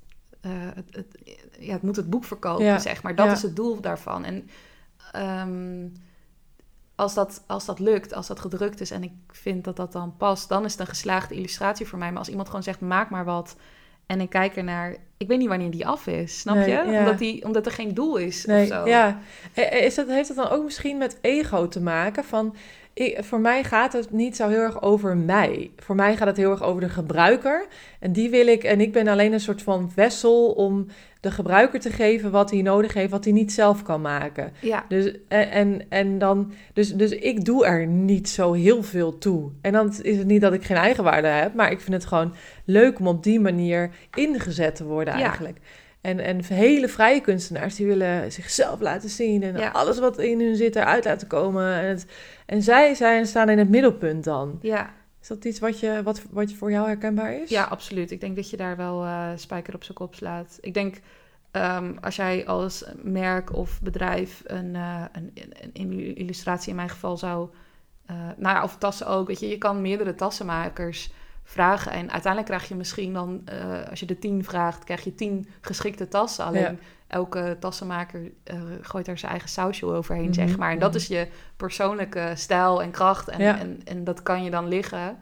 eh, het, het, ja, het moet het boek verkopen, Ja, zeg maar. Dat ja. is het doel daarvan. En ehm, als, dat, als dat lukt, als dat gedrukt is en ik vind dat dat dan past, dan is het een geslaagde illustratie voor mij. Maar als iemand gewoon zegt, maak maar wat en ik kijk ernaar, ik weet niet wanneer die af is, snap Nee, je? ja. Omdat, die, omdat er geen doel is of Nee, zo. ja. Eh, Is dat, heeft het dan ook misschien met ego te maken? Van, ik, voor mij gaat het niet zo heel erg over mij. Voor mij gaat het heel erg over de gebruiker. En die wil ik, en ik ben alleen een soort van vessel om de gebruiker te geven wat hij nodig heeft, wat hij niet zelf kan maken. Ja, Dus, en, en, en dan, dus, dus ik doe er niet zo heel veel toe. En dan is het niet dat ik geen eigenwaarde heb, maar ik vind het gewoon leuk om op die manier ingezet te worden Ja. eigenlijk. En, en hele vrije kunstenaars die willen zichzelf laten zien en Ja. alles wat in hun zit eruit laten komen. En, het, en zij zijn, staan in het middelpunt dan. ja, Is dat iets wat, je, wat, wat voor jou herkenbaar is? ja, absoluut. Ik denk dat je daar wel eh, spijker op zijn kop slaat. Ik denk, ehm, als jij als merk of bedrijf een, eh, een, een, illustratie in mijn geval zou... eh, nou ja, of tassen ook, weet je. Je kan meerdere tassenmakers vragen. En uiteindelijk krijg je misschien dan, als je de tien vraagt, krijg je tien geschikte tassen. Alleen Ja. Elke tassenmaker eh, gooit er zijn eigen sausje overheen, Mhm, zeg maar. En dat mhm. is je persoonlijke stijl en kracht. En, Ja. en, en dat kan je dan liggen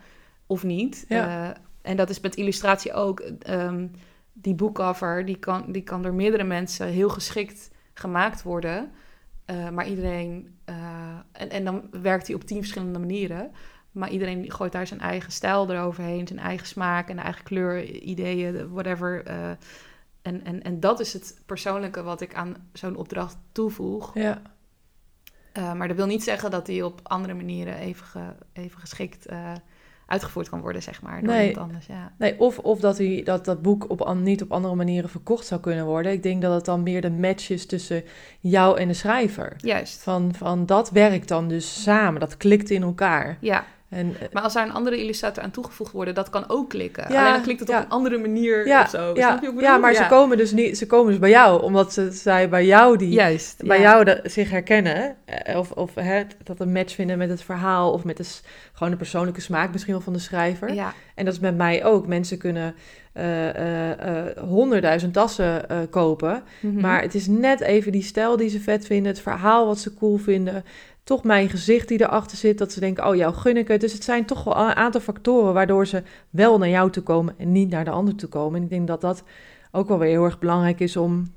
of niet. Ja. Eh, en dat is met illustratie ook. Ehm, die boekcover, die kan, die kan door meerdere mensen heel geschikt gemaakt worden. Eh, maar iedereen... en, en dan werkt hij op tien verschillende manieren. Maar iedereen gooit daar zijn eigen stijl eroverheen, zijn eigen smaak en eigen kleur, ideeën, whatever. En, en, en dat is het persoonlijke wat ik aan zo'n opdracht toevoeg. Ja, Eh, maar dat wil niet zeggen dat die op andere manieren even, ge- even geschikt eh, uitgevoerd kan worden, zeg maar. Door Nee. iemand anders, ja. Nee, of, of dat, hij, dat dat boek op, niet op andere manieren verkocht zou kunnen worden. Ik denk dat het dan meer de match is tussen jou en de schrijver. Juist. Van, van dat werkt dan dus samen, dat klikt in elkaar. Ja, En, eh, Maar als daar een andere illustrator aan toegevoegd wordt, dat kan ook klikken. Ja, Alleen dan klikt het ja. op een andere manier ja, of zo. ja, Snap je ja, maar Ze, komen dus niet, ze komen dus bij jou, omdat ze, zij bij jou die Juist. bij jou de- zich herkennen. eh, Of, of hè, dat een match vinden met het verhaal of met de, gewoon de persoonlijke smaak misschien wel van de schrijver. En dat is met mij ook. Mensen kunnen eh, honderdduizend tassen kopen. mhm. Maar het is net even die stijl die ze vet vinden, het verhaal wat ze cool vinden. Toch mijn gezicht die erachter zit, dat ze denken, oh jou gun ik het. Dus het zijn toch wel een aantal factoren waardoor ze wel naar jou toe komen en niet naar de ander toe komen. En ik denk dat dat ook wel weer heel erg belangrijk is om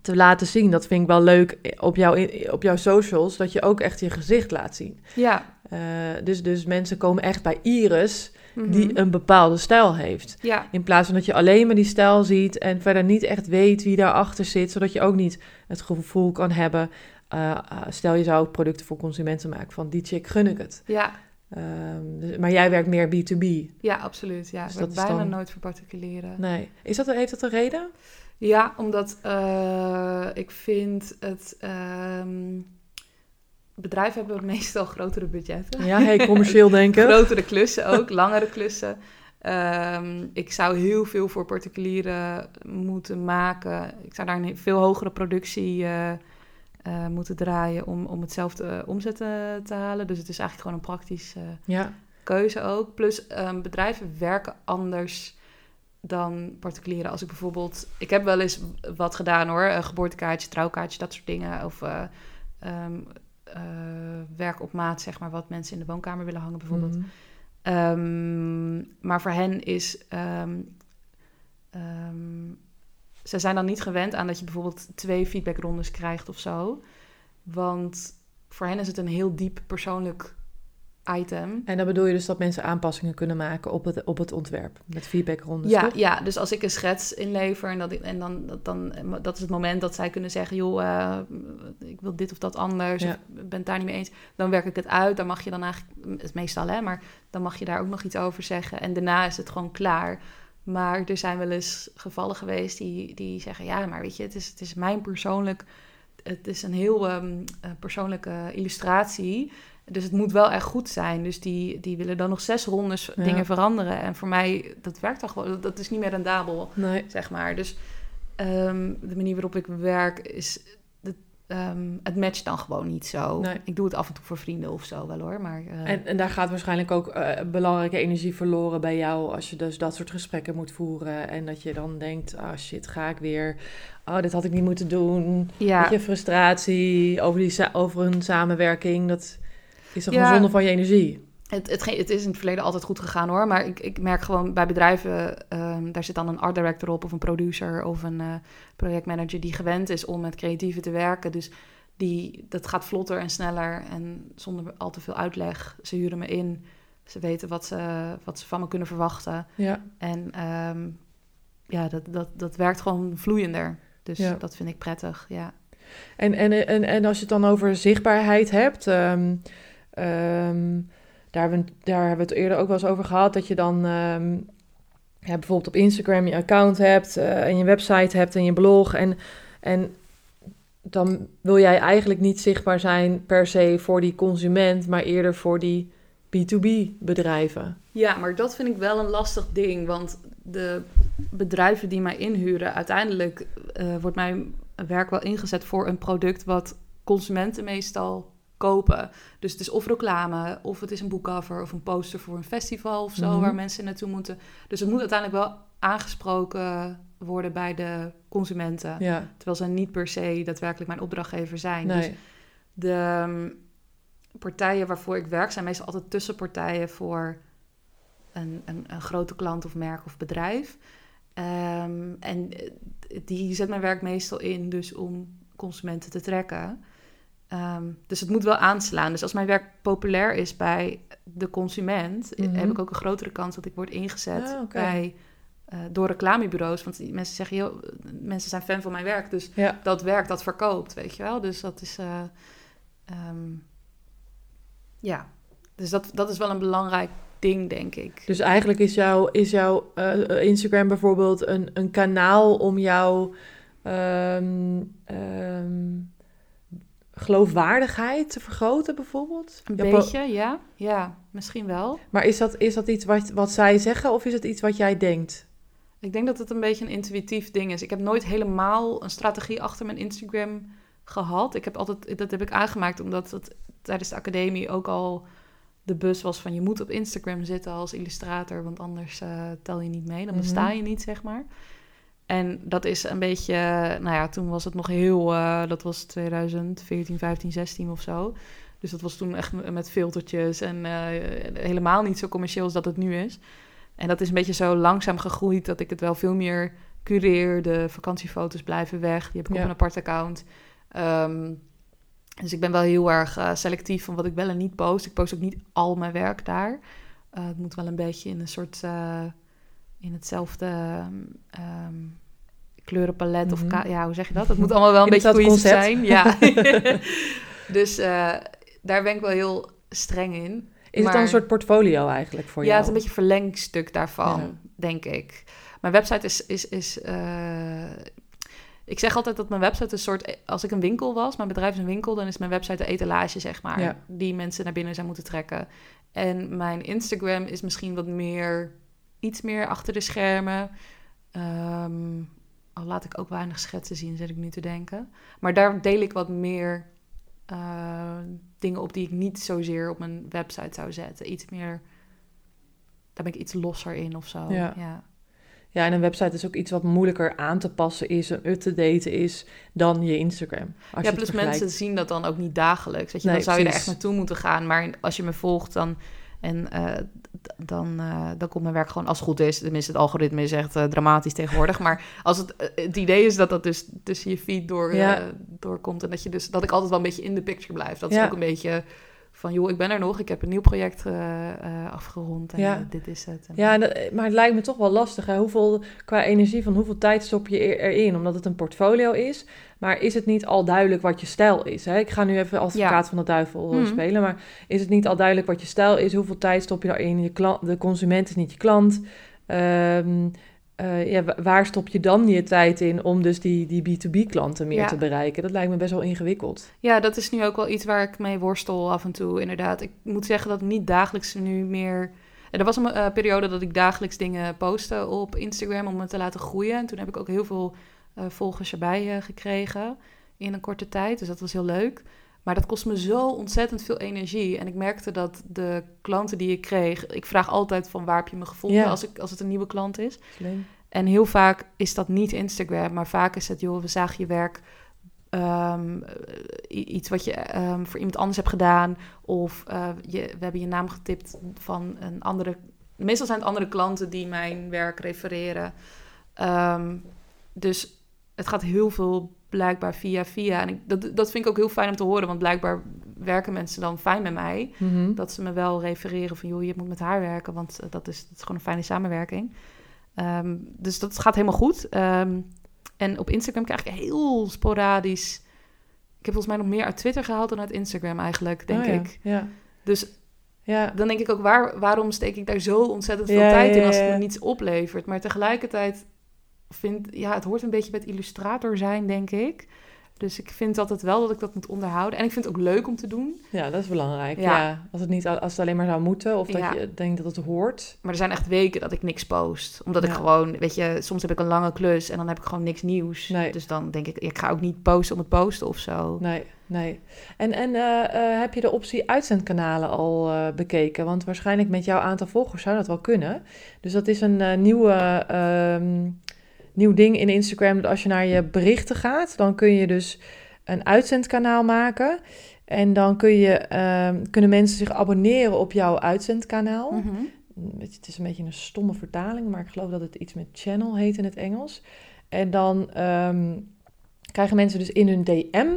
te laten zien. Dat vind ik wel leuk op, jouw op jouw socials, dat je ook echt je gezicht laat zien. ja. Eh, dus, dus mensen komen echt bij Iris, mhm. die een bepaalde stijl heeft. Ja, In plaats van dat je alleen maar die stijl ziet en verder niet echt weet wie daarachter zit, zodat je ook niet het gevoel kan hebben. Eh, eh, stel je zou producten voor consumenten maken van die chick gun ik het. ja, Ehm, dus- maar jij werkt meer B2B. ja, absoluut. Ja, Dus ik dat is bijna dan- nooit voor particulieren. Nee. Is dat, heeft dat een reden? Ja, omdat eh, ik vind het... ehm, bedrijven hebben (laughs) meestal grotere budgetten. Ja, hey, commercieel (laughs) denken. Grotere klussen ook, langere klussen. Ehm, ik zou heel veel voor particulieren moeten maken. Ik zou daar een veel hogere productie eh, eh, moeten draaien om, om hetzelfde omzet te, te halen. Dus het is eigenlijk gewoon een praktische Ja, keuze ook. Plus ehm, bedrijven werken anders dan particulieren. Als ik bijvoorbeeld... Ik heb wel eens wat gedaan hoor. Een geboortekaartje, trouwkaartje, dat soort dingen. Of eh, ehm, eh, werk op maat, zeg maar. Wat mensen in de woonkamer willen hangen bijvoorbeeld. Mhm. Ehm, maar voor hen is. Ze zijn dan niet gewend aan dat je bijvoorbeeld twee feedbackrondes krijgt of zo. Want voor hen is het een heel diep persoonlijk item. En dan bedoel je dus dat mensen aanpassingen kunnen maken op het, op het ontwerp. Met feedbackrondes, Ja, toch? ja, dus als ik een schets inlever en, dat en dan, dat- dan, dat is het moment dat zij kunnen zeggen: joh, eh, ik wil dit of dat anders, Ja. of ik ben het daar niet mee eens. Dan werk ik het uit. Dan mag je dan eigenlijk, het meestal hè, maar dan mag je daar ook nog iets over zeggen. En daarna is het gewoon klaar. Maar er zijn wel eens gevallen geweest die, die zeggen: ja, maar weet je, het is, het is mijn persoonlijk, het is een heel ehm, eh, persoonlijke illustratie. Dus het moet wel echt goed zijn. Dus die, die willen dan nog zes rondes Ja. dingen veranderen. En voor mij, dat werkt dan gewoon. Dat is niet meer rendabel, Nee. zeg maar. Dus ehm, de manier waarop ik werk is... Het, ehm, het matcht dan gewoon niet zo. Nee. Ik doe het af en toe voor vrienden of zo wel hoor. Maar eh, En, en daar gaat waarschijnlijk ook eh, belangrijke energie verloren bij jou als je dus dat soort gesprekken moet voeren. En dat je dan denkt, ah shit, ga ik weer. Oh, dit had ik niet moeten doen. ja, je, frustratie over, die over een samenwerking. Dat is toch Ja. gewoon zonde van je energie. Het, het, het is in het verleden altijd goed gegaan hoor. Maar ik, ik merk gewoon bij bedrijven, ehm, daar zit dan een art director op of een producer of een eh, projectmanager die gewend is om met creatieven te werken. Dus die, dat gaat vlotter en sneller en zonder al te veel uitleg. Ze huren me in. Ze weten wat ze, wat ze van me kunnen verwachten. Ja. En ehm, ja, dat, dat, dat werkt gewoon vloeiender. Dus Ja. dat vind ik prettig, ja. En, en, en, en als je het dan over zichtbaarheid hebt, ehm, daar, hebben, we- daar hebben we het eerder ook wel eens over gehad, dat je dan ehm, bijvoorbeeld op Instagram je account hebt eh, en je website hebt en je blog en, en dan wil jij eigenlijk niet zichtbaar zijn per se voor die consument, maar eerder voor die B2B bedrijven. Ja, maar dat vind ik wel een lastig ding. Want de bedrijven die mij inhuren, uiteindelijk eh, wordt mijn werk wel ingezet voor een product wat consumenten meestal kopen. Dus het is of reclame, of het is een boekcover, of een poster voor een festival of zo, Mhm. waar mensen naartoe moeten. Dus het moet uiteindelijk wel aangesproken worden bij de consumenten. Ja, Terwijl ze niet per se daadwerkelijk mijn opdrachtgever zijn. Dus de ehm, partijen waarvoor ik werk zijn meestal altijd tussenpartijen voor een, een, een grote klant of merk of bedrijf. Ehm, en eh, die zet mijn werk meestal in dus om consumenten te trekken. Ehm, dus het moet wel aanslaan. Dus als mijn werk populair is bij de consument, eh, Mhm. heb ik ook een grotere kans dat ik word ingezet Ah, bij, eh, door reclamebureaus. Want die mensen zeggen, joh, mensen zijn fan van mijn werk, dus Ja. dat werkt, dat verkoopt, weet je wel. Dus dat is, eh, ehm, ja, dus dat, dat is wel een belangrijk ding, denk ik. Dus eigenlijk is, jouw is jouw Instagram bijvoorbeeld een, een kanaal om jouw ehm, ehm, geloofwaardigheid te vergroten bijvoorbeeld? Een beetje, ja. Ja, misschien wel. Maar is dat, is dat iets wat, wat zij zeggen of is het iets wat jij denkt? Ik denk dat het een beetje een intuïtief ding is. Ik heb nooit helemaal een strategie achter mijn Instagram gehad. Ik heb altijd, dat heb ik aangemaakt omdat het tijdens de academie ook al de bus was van je moet op Instagram zitten als illustrator, want anders eh, tel je niet mee, dan Mhm. besta je niet, zeg maar. En dat is een beetje, nou ja, toen was het nog heel, eh, dat was 2014, 15, 16 of zo. Dus dat was toen echt met filtertjes en eh, helemaal niet zo commercieel als dat het nu is. En dat is een beetje zo langzaam gegroeid dat ik het wel veel meer cureer. De vakantiefoto's blijven weg. Die heb ik Ja. op een apart account. Ehm, dus ik ben wel heel erg eh, selectief van wat ik wel en niet post. Ik post ook niet al mijn werk daar. Het moet wel een beetje in een soort... in hetzelfde ehm, kleurenpalet of... Mhm. Ja, hoe zeg je dat? Het moet allemaal wel een beetje concept. zijn. Ja. (laughs) (laughs) dus eh, daar ben ik wel heel streng in. Is het dan een soort portfolio eigenlijk voor ja, jou? het is een beetje een verlengstuk daarvan, Ja. denk ik. Mijn website is... is, is eh, ik zeg altijd dat mijn website een soort... Als ik een winkel was, mijn bedrijf is een winkel... dan is mijn website de etalage, zeg maar. Ja. Die mensen naar binnen zijn moeten trekken. En mijn Instagram is misschien wat meer... Iets meer achter de schermen. Ehm, al laat ik ook weinig schetsen zien, zit ik nu te denken. Maar daar deel ik wat meer eh, dingen op die ik niet zozeer op mijn website zou zetten. Iets meer, daar ben ik iets losser in of zo. Ja. ja. Ja, en een website is ook iets wat moeilijker aan te passen is, en up-to-date is dan je Instagram. Als ja, je plus mensen zien dat dan ook niet dagelijks. Weet je, Nee, dan zou je er echt naartoe moeten gaan. Maar als je me volgt, dan, en, eh, dan, eh, dan komt mijn werk gewoon als het goed is. Tenminste, het algoritme is echt dramatisch tegenwoordig. Maar als het, eh, het idee is dat dat dus tussen je feed door, Ja. doorkomt. En dat, je dus, dat ik altijd wel een beetje in de picture blijf. Dat is ook een beetje van, joh, ik ben er nog. Ik heb een nieuw project eh, eh, afgerond en Ja. eh, dit is het. En- Ja, dat- maar het lijkt me toch wel lastig. Hè? Hoeveel, qua energie van hoeveel tijd stop je er- erin? Omdat het een portfolio is. Maar is het niet al duidelijk wat je stijl is? Hè? Ik ga nu even als advocaat van de duivel Mhm. spelen. Maar is het niet al duidelijk wat je stijl is? Hoeveel tijd stop je daarin? Je klant, de consument is niet je klant. Ehm, eh, ja, wa- waar stop je dan je tijd in om dus die, die B2B-klanten meer Ja. te bereiken? Dat lijkt me best wel ingewikkeld. Ja, dat is nu ook wel iets waar ik mee worstel af en toe, inderdaad. Ik moet zeggen dat ik niet dagelijks nu meer... En er was een eh, periode dat ik dagelijks dingen postte op Instagram om me te laten groeien. En toen heb ik ook heel veel eh, volgers erbij eh, gekregen in een korte tijd. Dus dat was heel leuk. Maar dat kost me zo ontzettend veel energie. En ik merkte dat de klanten die ik kreeg... Ik vraag altijd van waar heb je me gevonden Ja. als, ik, als het een nieuwe klant is. Slim. En heel vaak is dat niet Instagram, maar vaak is het, joh, we zagen je werk, ehm, eh, iets wat je ehm, voor iemand anders hebt gedaan, of eh, je, we hebben je naam getipt van een andere. Meestal zijn het andere klanten die mijn werk refereren. Ehm, dus het gaat heel veel blijkbaar via via. En ik, dat, dat vind ik ook heel fijn om te horen, want blijkbaar werken mensen dan fijn met mij Mhm. dat ze me wel refereren van... joh, je moet met haar werken, want eh, dat is, dat is gewoon een fijne samenwerking. Ehm, dus dat gaat helemaal goed. Ehm, en op Instagram krijg ik heel sporadisch... Ik heb volgens mij nog meer uit Twitter gehaald dan uit Instagram eigenlijk, denk Oh ja, ik. Ja. Dus ja. dan denk ik ook, waar, waarom steek ik daar zo ontzettend veel Ja, tijd in als het me niets oplevert? Maar tegelijkertijd vind ja, het hoort een beetje bij het illustrator zijn, denk ik. Dus ik vind altijd wel dat ik dat moet onderhouden. En ik vind het ook leuk om te doen. Ja, dat is belangrijk. Ja. Ja. Als, het niet, als het alleen maar zou moeten of dat Ja. je denkt dat het hoort. Maar er zijn echt weken dat ik niks post. Omdat ik gewoon, weet je, soms heb ik een lange klus en dan heb ik gewoon niks nieuws. Nee. Dus dan denk ik, ik ga ook niet posten om het posten of zo. Nee, nee. En, en eh, eh, heb je de optie uitzendkanalen al eh, bekeken? Want waarschijnlijk met jouw aantal volgers zou dat wel kunnen. Dus dat is een nieuwe, ehm, nieuw ding in Instagram. Dat als je naar je berichten gaat, dan kun je dus een uitzendkanaal maken. En dan kun je, ehm, kunnen mensen zich abonneren op jouw uitzendkanaal. Mhm. Het is een beetje een stomme vertaling, maar ik geloof dat het iets met channel heet in het Engels. En dan ehm, krijgen mensen dus in hun DM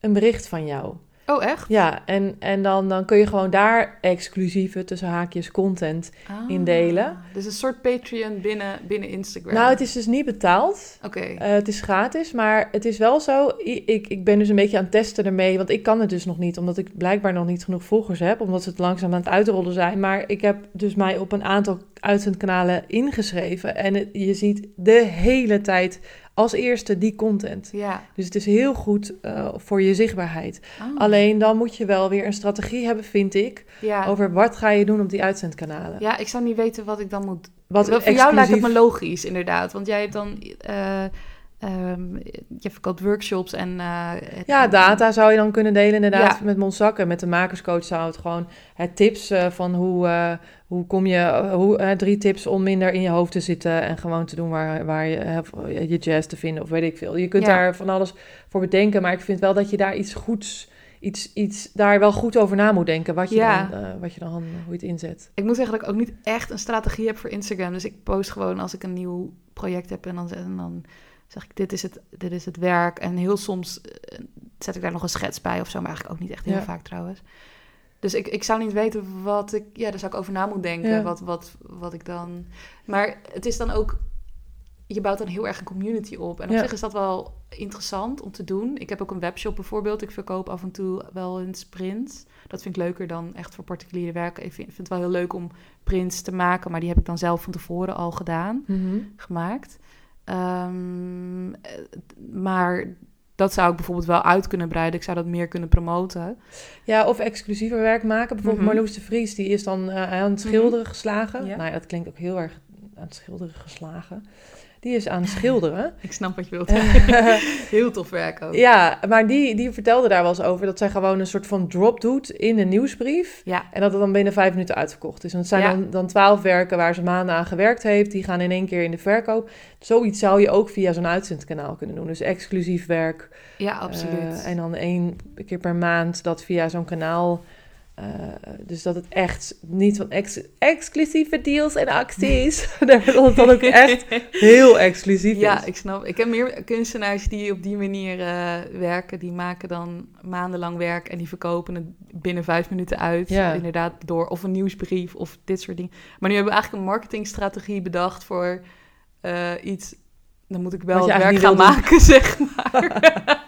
een bericht van jou. Oh, echt? Ja, en, en dan, dan kun je gewoon daar exclusieve tussen haakjes content. Ah, indelen. Dus een soort Patreon binnen, binnen Instagram. Nou, het is dus niet betaald. Oké. Eh, het is gratis, maar het is wel zo. Ik, ik ben dus een beetje aan het testen ermee, want ik kan het dus nog niet, omdat ik blijkbaar nog niet genoeg volgers heb, omdat ze het langzaam aan het uitrollen zijn. Maar ik heb dus mij op een aantal uitzendkanalen ingeschreven en het- je ziet de hele tijd als eerste die content. Ja. Dus het is heel goed eh, voor je zichtbaarheid. Oh. Alleen dan moet je wel weer een strategie hebben, vind ik, ja. over wat ga je doen op die uitzendkanalen. ja, ik zou niet weten wat ik dan moet Wat Voor jou lijkt het me logisch, inderdaad. Want jij hebt dan... eh, ehm, je verkoopt workshops en... eh, het- Ja, data zou je dan kunnen delen inderdaad Ja. met Monzak. En met de makerscoach zou het gewoon het tips eh, van hoe, eh, hoe kom je... hoe, drie tips om minder in je hoofd te zitten en gewoon te doen waar, waar je je jazz te vinden of weet ik veel. Je kunt Ja. daar van alles voor bedenken, maar ik vind wel dat je daar iets goeds... Iets, iets daar wel goed over na moet denken, wat je, Ja. dan, wat je dan, hoe je het inzet. Ik moet zeggen dat ik ook niet echt een strategie heb voor Instagram. Dus ik post gewoon als ik een nieuw project heb en dan, en dan zeg ik, dit is, het, dit is het werk. En heel soms eh, zet ik daar nog een schets bij of zo, maar eigenlijk ook niet echt heel Ja. vaak trouwens. Dus ik, ik zou niet weten wat ik... Ja, daar zou ik over na moeten denken, Ja. wat, wat, wat ik dan... Maar het is dan ook... Je bouwt dan heel erg een community op. En op Ja. zich is dat wel interessant om te doen. Ik heb ook een webshop bijvoorbeeld. Ik verkoop af en toe wel een sprint. Dat vind ik leuker dan echt voor particuliere werken. Ik vind, vind het wel heel leuk om prints te maken, maar die heb ik dan zelf van tevoren al gedaan, gemaakt. Ehm, eh, maar dat zou ik bijvoorbeeld wel uit kunnen breiden. Ik zou dat meer kunnen promoten. Ja, of exclusiever werk maken. Bijvoorbeeld Mhm. Marloes de Vries, die is dan eh, aan het schilderen geslagen. Ja. Nou ja, dat klinkt ook heel erg aan het schilderen geslagen. Die is aan het schilderen. (laughs) Ik snap wat je wilt. (laughs) heel tof werk ook. ja, maar die, die vertelde daar wel eens over dat zij gewoon een soort van drop doet in een nieuwsbrief. Ja, En dat het dan binnen vijf minuten uitverkocht is. En het zijn Ja. dan, dan twaalf werken waar ze maanden aan gewerkt heeft. Die gaan in één keer in de verkoop. Zoiets zou je ook via zo'n uitzendkanaal kunnen doen. Dus exclusief werk. ja absoluut. Eh, en dan één keer per maand dat via zo'n kanaal. Eh, dus dat het echt niet van ex- exclusieve deals en acties. (laughs) dat het dan ook echt heel exclusief Ja, is. ik snap. Ik heb meer kunstenaars die op die manier eh, werken. Die maken dan maandenlang werk en die verkopen het binnen vijf minuten uit. Ja. Inderdaad, door of een nieuwsbrief of dit soort dingen. Maar nu hebben we eigenlijk een marketingstrategie bedacht voor eh, iets. Dan moet ik wel het werk gaan maken, (laughs) zeg maar. (laughs)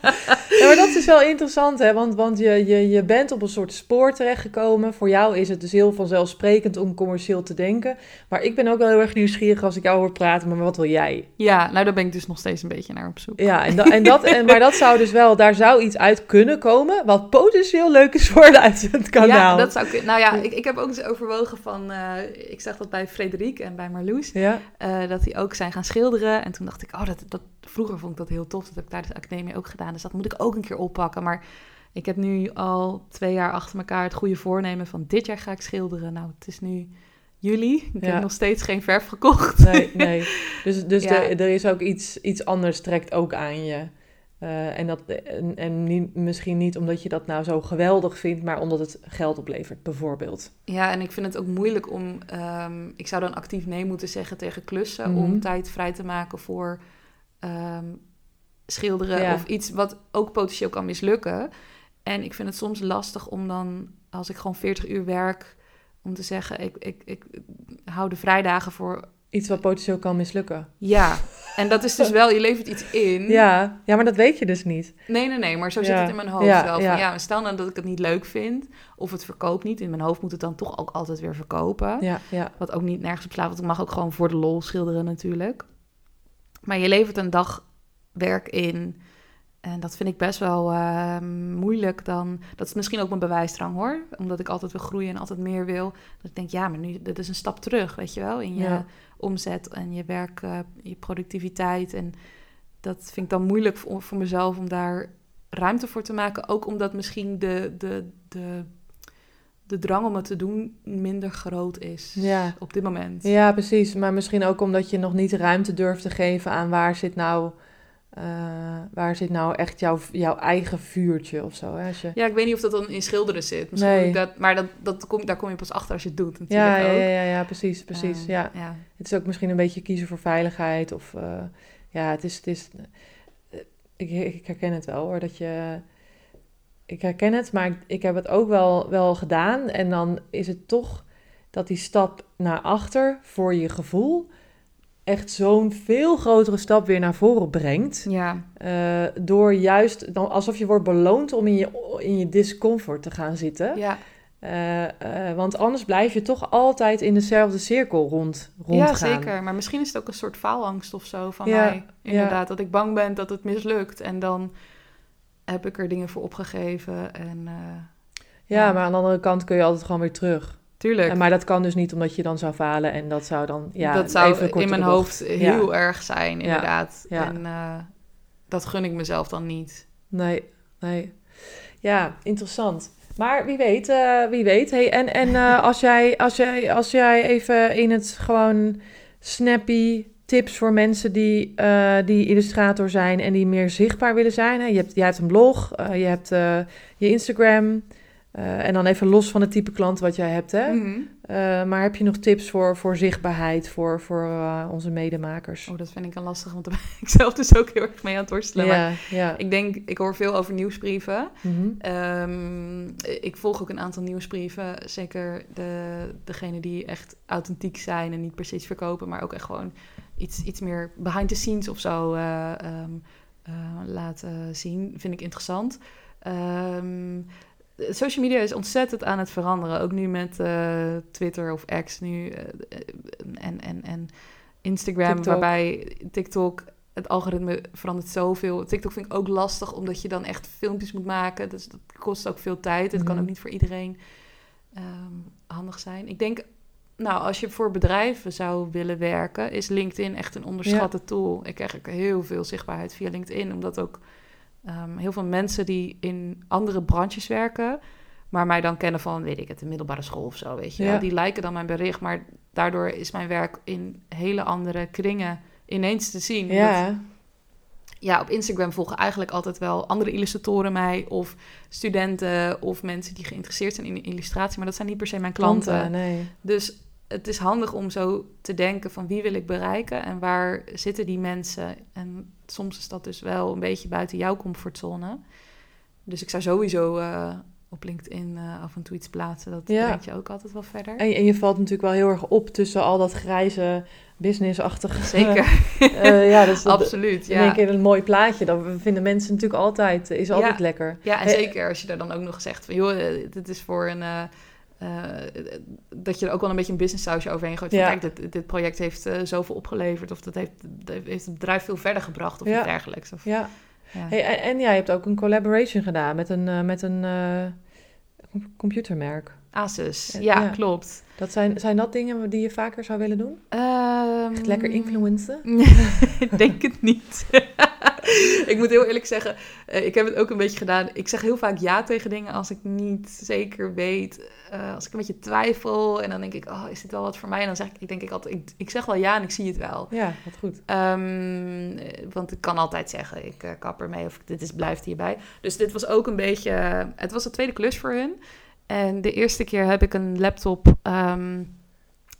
Ja, maar dat is wel interessant, hè? Want, want je, je, je bent op een soort spoor terechtgekomen. Voor jou is het dus heel vanzelfsprekend om commercieel te denken. Maar ik ben ook wel heel erg nieuwsgierig als ik jou hoor praten. Maar wat wil jij? Ja, nou daar ben ik dus nog steeds een beetje naar op zoek. Ja, en, da- en dat, en, maar dat zou dus wel, daar zou iets uit kunnen komen. Wat potentieel leuk is voor de uitzendkanaal. Ja, dat zou kunnen. Nou ja, ik, ik heb ook eens overwogen van... eh, ik zag dat bij Frederik en bij Marloes... Ja, eh, dat die ook zijn gaan schilderen. En toen dacht ik, oh, dat, dat, vroeger vond ik dat heel tof. Dat heb ik tijdens de academie ook gedaan. Dus dat moet ik ook een keer oppakken. Maar ik heb nu al twee jaar achter elkaar het goede voornemen van dit jaar ga ik schilderen. Nou, het is nu juli. Ik Ja. heb nog steeds geen verf gekocht. nee, nee. Dus, dus (laughs) Ja. er, er is ook iets, iets anders trekt ook aan je. Eh, en dat, en, en niet, misschien niet omdat je dat nou zo geweldig vindt, maar omdat het geld oplevert, bijvoorbeeld. Ja, en ik vind het ook moeilijk om... ehm, ik zou dan actief nee moeten zeggen tegen klussen... Mhm. om tijd vrij te maken voor ehm, schilderen Ja. of iets wat ook potentieel kan mislukken. En ik vind het soms lastig om dan, als ik gewoon 40 uur werk... om te zeggen, ik, ik, ik hou de vrijdagen voor... Iets wat potentieel kan mislukken. Ja, en dat is dus wel, je levert iets in. Ja, ja, maar dat weet je dus niet. Nee, nee, nee, maar zo zit Ja. het in mijn hoofd Ja, wel. Van, ja. ja. stel nou dat ik het niet leuk vind of het verkoopt niet. In mijn hoofd moet het dan toch ook altijd weer verkopen. Ja, ja. Wat ook niet nergens op slaat, want ik mag ook gewoon voor de lol schilderen natuurlijk. Maar je levert een dag werk in. En dat vind ik best wel eh, moeilijk dan. Dat is misschien ook mijn bewijsdrang hoor. Omdat ik altijd wil groeien en altijd meer wil. Dat ik denk, ja, maar nu, dit is een stap terug, weet je wel. In je. Omzet en je werk, eh, je productiviteit. En dat vind ik dan moeilijk voor, voor mezelf om daar ruimte voor te maken. Ook omdat misschien de, de, de, de drang om het te doen minder groot is Ja. op dit moment. Ja, precies. Maar misschien ook omdat je nog niet ruimte durft te geven aan waar zit nou, eh, waar zit nou echt jouw, jouw eigen vuurtje of zo. Hè? Als je... Ja, ik weet niet of dat dan in schilderen zit. Misschien Nee. dat, maar dat, dat kom, daar kom je pas achter als je het doet natuurlijk Ja, ja, ook. ja, ja, ja, precies, precies. Eh, ja. ja. Het is ook misschien een beetje kiezen voor veiligheid. Of eh, ja, het is. Het is ik, ik herken het wel hoor. Dat je. Ik herken het, maar ik, ik heb het ook wel, wel gedaan. En dan is het toch dat die stap naar achter voor je gevoel. Echt zo'n veel grotere stap weer naar voren brengt. Ja, eh, door juist dan alsof je wordt beloond om in je, in je discomfort te gaan zitten. ja, Eh, eh, want anders blijf je toch altijd in dezelfde cirkel rond, rondgaan. Ja, zeker. Maar misschien is het ook een soort faalangst of zo van Ja, mij. Inderdaad, dat ik bang ben dat het mislukt. En dan heb ik er dingen voor opgegeven. En Ja, Ja. maar aan de andere kant kun je altijd gewoon weer terug. Tuurlijk, En maar dat kan dus niet omdat je dan zou falen en dat zou dan ja, dat zou even in mijn hoofd heel erg zijn, inderdaad. Ja. En eh, dat gun ik mezelf dan niet. Nee, nee. Ja, interessant. Maar wie weet, eh, wie weet. Hey, en en eh, (laughs) als, jij, als, jij, als jij even in het gewoon snappy tips voor mensen die, eh, die illustrator zijn en die meer zichtbaar willen zijn. Hè? Je, hebt, jij hebt een blog, eh, je hebt eh, je Instagram. Eh, en dan even los van het type klant wat jij hebt. Hè? Mhm. Eh, maar heb je nog tips voor, voor zichtbaarheid voor, voor eh, onze medemakers? Oh, dat vind ik een lastig, want daar ben ik (laughs) zelf dus ook heel erg mee aan het worstelen. Maar ja, ja. ik denk, ik hoor veel over nieuwsbrieven. Mhm. Ehm, ik volg ook een aantal nieuwsbrieven. Zeker de, degene die echt authentiek zijn en niet precies verkopen, maar ook echt gewoon iets, iets meer behind the scenes of zo eh, laten zien. Vind ik interessant. Ehm, social media is ontzettend aan het veranderen. Ook nu met eh, Twitter of X nu eh, en, en, en Instagram, TikTok. waarbij TikTok het algoritme verandert zoveel. TikTok vind ik ook lastig, omdat je dan echt filmpjes moet maken. Dus dat kost ook veel tijd. Het kan Mhm. ook niet voor iedereen ehm, handig zijn. Ik denk, nou, als je voor bedrijven zou willen werken, is LinkedIn echt een onderschatte tool. Ik krijg ook heel veel zichtbaarheid via LinkedIn, omdat ook ehm, heel veel mensen die in andere branches werken, maar mij dan kennen van, weet ik het, de middelbare school of zo, weet je. Ja. Die liken dan mijn bericht, maar daardoor is mijn werk in hele andere kringen ineens te zien. Ja, ja, op Instagram volgen eigenlijk altijd wel andere illustratoren mij... of studenten of mensen die geïnteresseerd zijn in illustratie... maar dat zijn niet per se mijn klanten. klanten, nee. Dus het is handig om zo te denken van wie wil ik bereiken... en waar zitten die mensen. En soms is dat dus wel een beetje buiten jouw comfortzone. Dus ik zou sowieso eh, op LinkedIn eh, af en toe iets plaatsen. Dat Ja. brengt je ook altijd wel verder. En, en je valt natuurlijk wel heel erg op tussen al dat grijze businessachtige. Zeker, (laughs) Eh, ja, dat is absoluut. in één Ja. keer een mooi plaatje. Dat vinden mensen natuurlijk altijd. Is altijd Ja. lekker. Ja, en Hey, zeker als je daar dan ook nog zegt van... joh, dit is voor een... eh, dat je er ook wel een beetje een business sausje overheen gooit. Van, Ja. Kijk, dit, dit project heeft eh, zoveel opgeleverd... of dat heeft, dat heeft het bedrijf veel verder gebracht of Ja. iets dergelijks. Of, Ja. ja. Hey, en, en ja, je hebt ook een collaboration gedaan met een, eh, met een com- computermerk. Asus, Ja, klopt. Dat zijn, zijn dat dingen die je vaker zou willen doen? Ehm, Echt lekker influencen? (laughs) ik denk het niet. (laughs) ik moet heel eerlijk zeggen, eh, ik heb het ook een beetje gedaan. Ik zeg heel vaak ja tegen dingen als ik niet zeker weet. eh, als ik een beetje twijfel en dan denk ik, oh, is dit wel wat voor mij? En dan zeg ik, ik denk ik altijd, ik, ik zeg wel ja en ik zie het wel. Ja, wat goed. Ehm, eh, want ik kan altijd zeggen, ik eh, kap ermee of dit is, blijft hierbij. Dus dit was ook een beetje, het was de tweede klus voor hun. En de eerste keer heb ik een laptop, ehm,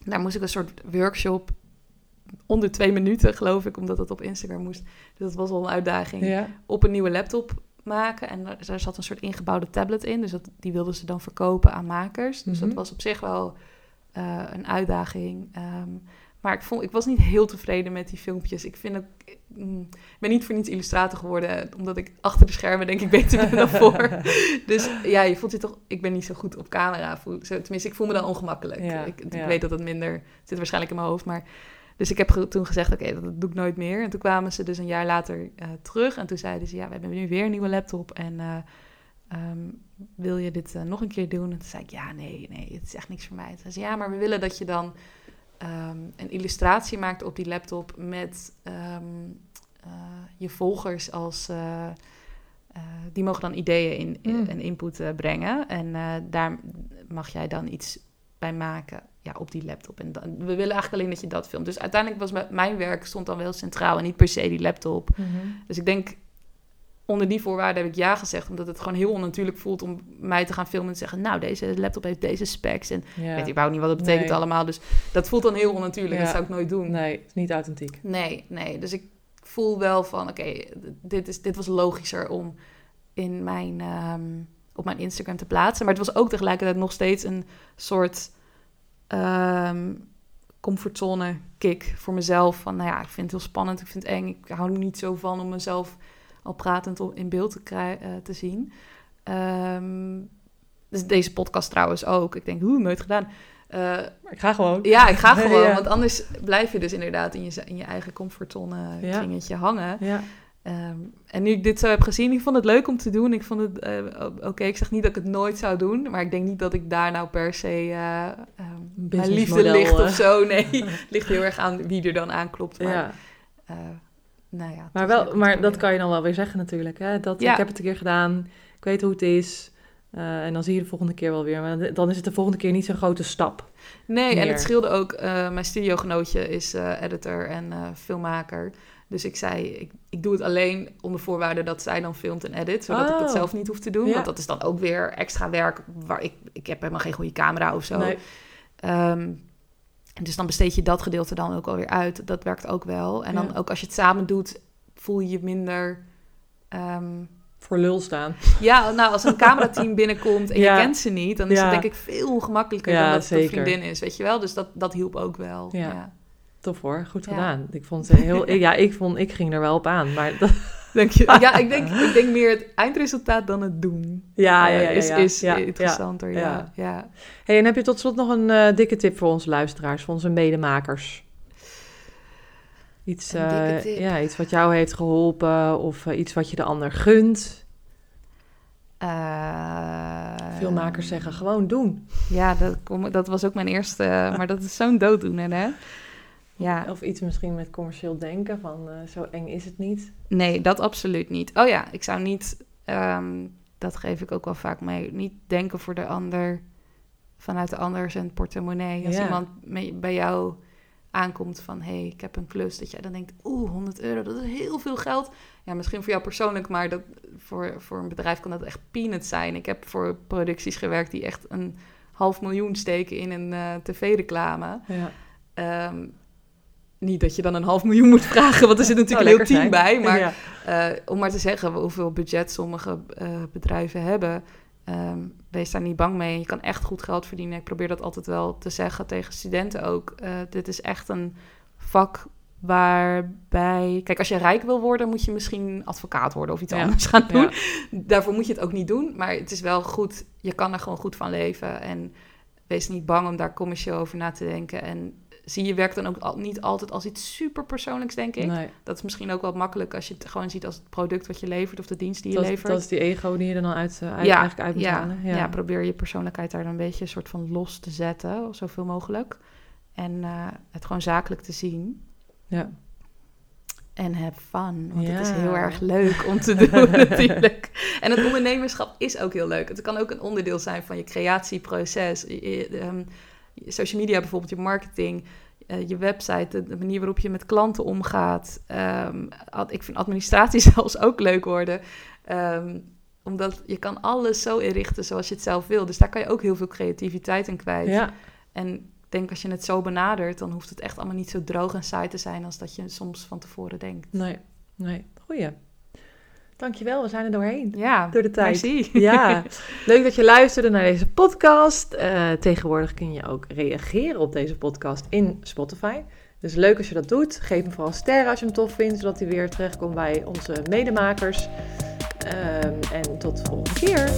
daar moest ik een soort workshop onder twee minuten, geloof ik, omdat het op Instagram moest. Dus dat was wel een uitdaging. Ja. Op een nieuwe laptop maken. En daar, zat een soort ingebouwde tablet in. Dus dat, die wilden ze dan verkopen aan makers. Dus Mhm. dat was op zich wel eh, een uitdaging. Ehm, maar ik, vond, ik was niet heel tevreden met die filmpjes. Ik vind ook... mm, Ik ben niet voor niets illustrator geworden, omdat ik achter de schermen denk ik beter ben dan voor. (laughs) Dus ja, je voelt je toch... Ik ben niet zo goed op camera. Voel, tenminste, ik voel me dan ongemakkelijk. Ja, ik, ik ja. weet dat het minder... Het zit waarschijnlijk in mijn hoofd, maar... Dus ik heb toen gezegd, oké, dat, dat doe ik nooit meer. En toen kwamen ze dus een jaar later eh, terug. En toen zeiden ze, ja, we hebben nu weer een nieuwe laptop. En eh, ehm, wil je dit eh, nog een keer doen? En toen zei ik, ja, nee, nee, het is echt niks voor mij. Toen zei ze, ja, maar we willen dat je dan ehm, een illustratie maakt op die laptop... met ehm, eh, je volgers als... eh, eh, die mogen dan ideeën in, in- Mm. en input brengen. En daar mag jij dan iets bij maken ja, op die laptop. En dan, we willen eigenlijk alleen dat je dat filmt. Dus uiteindelijk was mijn- mijn werk stond dan wel centraal en niet per se die laptop. Mhm. Dus ik denk, onder die voorwaarden heb ik ja gezegd. Omdat het gewoon heel onnatuurlijk voelt om mij te gaan filmen en te zeggen... nou, deze laptop heeft deze specs. En Ja. ik weet überhaupt niet wat dat betekent Nee. allemaal. Dus dat voelt dan heel onnatuurlijk. Ja. Dat zou ik nooit doen. Nee, het is niet authentiek. Nee, nee. Dus ik voel wel van, oké, dit, is, dit was logischer om in mijn, ehm, op mijn Instagram te plaatsen. Maar het was ook tegelijkertijd nog steeds een soort ehm comfortzone kick voor mezelf. Van, nou ja, ik vind het heel spannend, ik vind het eng. Ik hou er niet zo van om mezelf al pratend in beeld te, krij- eh, te zien. Ehm, Dus deze podcast trouwens ook. Ik denk, hoe, nooit gedaan. Uh, maar ik ga gewoon. Ja, ik ga (laughs) gewoon. ja. Want anders blijf je dus inderdaad in je, in je eigen comfortzone kringetje hangen. Ja. Um, en nu ik dit zo heb gezien, ik vond het leuk om te doen. Ik vond het, uh, oké, ik zeg niet dat ik het nooit zou doen. Maar ik denk niet dat ik daar nou per se uh, um, mijn liefde ligt of zo. Nee, (laughs) het ligt heel erg aan wie er dan aanklopt. Maar, ja. Uh, nou ja, maar wel, maar dat kan je dan wel weer zeggen natuurlijk. Hè? Dat, Ja. Ik heb het een keer gedaan, ik weet hoe het is. eh, en dan zie je de volgende keer wel weer. Maar dan is het de volgende keer niet zo'n grote stap. Nee, en het scheelde ook. eh, mijn studiogenootje is eh, editor en filmmaker. Dus ik zei, ik, ik doe het alleen onder voorwaarde dat zij dan filmt en edit. Zodat ik dat Oh. zelf niet hoef te doen. Ja. Want dat is dan ook weer extra werk. Waar ik, ik heb helemaal geen goede camera of zo. Nee. Ehm, dus dan besteed je dat gedeelte dan ook alweer uit. Dat werkt ook wel. En dan Ja. ook als je het samen doet, voel je je minder... ehm, Voor lul staan. ja, nou, als een camerateam (laughs) binnenkomt en Ja. je kent ze niet... dan is Ja. het denk ik veel gemakkelijker Ja, dan dat het een vriendin is, weet je wel? Dus dat, dat hielp ook wel. Ja. Tof hoor, goed gedaan. Ik vond ze (laughs) heel... ja, ik, vond, ik ging er wel op aan. Maar dat, Denk je? Ja, ik denk, ik denk meer het eindresultaat dan het doen. ja, ja, eh, ja, ja, is, ja. is Ja, interessanter, ja. ja. ja. Hey, en heb je tot slot nog een eh, dikke tip voor onze luisteraars, voor onze medemakers? Iets, Een dikke eh, tip. ja, iets wat jou heeft geholpen of iets wat je de ander gunt. Eh, Veel makers zeggen gewoon doen. Ja, dat, kom, dat was ook mijn eerste... maar dat is zo'n dooddoener, hè? Ja, Of iets misschien met commercieel denken van eh, zo eng is het niet. nee, dat absoluut niet. Oh ja, ik zou niet... ehm, dat geef ik ook wel vaak mee. Niet denken voor de ander... vanuit de ander zijn portemonnee. Als Ja. iemand bij jou aankomt van... hé, hey, ik heb een klus. Dat jij dan denkt, oeh, 100 euro, dat is heel veel geld. Ja, misschien voor jou persoonlijk... maar dat, voor, voor een bedrijf kan dat echt peanuts zijn. Ik heb voor producties gewerkt die echt een half miljoen steken... in een eh, tv-reclame. Ja. Ehm, niet dat je dan een half miljoen moet vragen, want er zit natuurlijk een heel team bij. Maar ja. eh, om maar te zeggen hoeveel budget sommige eh, bedrijven hebben, ehm, wees daar niet bang mee. Je kan echt goed geld verdienen. Ik probeer dat altijd wel te zeggen tegen studenten ook. Eh, dit is echt een vak waarbij... Kijk, als je rijk wil worden, moet je misschien advocaat worden of iets Ja. anders gaan doen. Ja. Daarvoor moet je het ook niet doen. Maar het is wel goed, je kan er gewoon goed van leven. En wees niet bang om daar commercieel over na te denken. En zie je werk dan ook al, niet altijd als iets super persoonlijks, denk ik. Nee, Dat is misschien ook wel makkelijk als je het gewoon ziet als het product wat je levert of de dienst die je dat, levert. dat is die ego die je er dan uit, eh, uit, ja, eigenlijk uit moet ja, halen. ja. probeer je persoonlijkheid daar dan een beetje een soort van los te zetten, zoveel mogelijk. En eh, het gewoon zakelijk te zien. Ja. En have fun, want het is heel erg leuk om te doen (laughs) natuurlijk. En het ondernemerschap is ook heel leuk. Het kan ook een onderdeel zijn van je creatieproces. Je- ehm, social media bijvoorbeeld, je marketing, eh, je website, de, de manier waarop je met klanten omgaat. Ehm, ad- ik vind administratie (laughs) zelfs ook leuk worden. Ehm, omdat je kan alles zo inrichten zoals je het zelf wil. Dus daar kan je ook heel veel creativiteit in kwijt. Ja. En ik denk als je het zo benadert, dan hoeft het echt allemaal niet zo droog en saai te zijn als dat je soms van tevoren denkt. Nee, nee. Goeie. Dankjewel, we zijn er doorheen. Ja, Door de tijd. merci. (laughs) Ja, (laughs) leuk dat je luisterde naar deze podcast. Eh, tegenwoordig kun je ook reageren op deze podcast in Spotify. Dus leuk als je dat doet. Geef hem vooral sterren als je hem tof vindt, zodat hij weer terechtkomt bij onze medemakers. Ehm, en tot de volgende keer.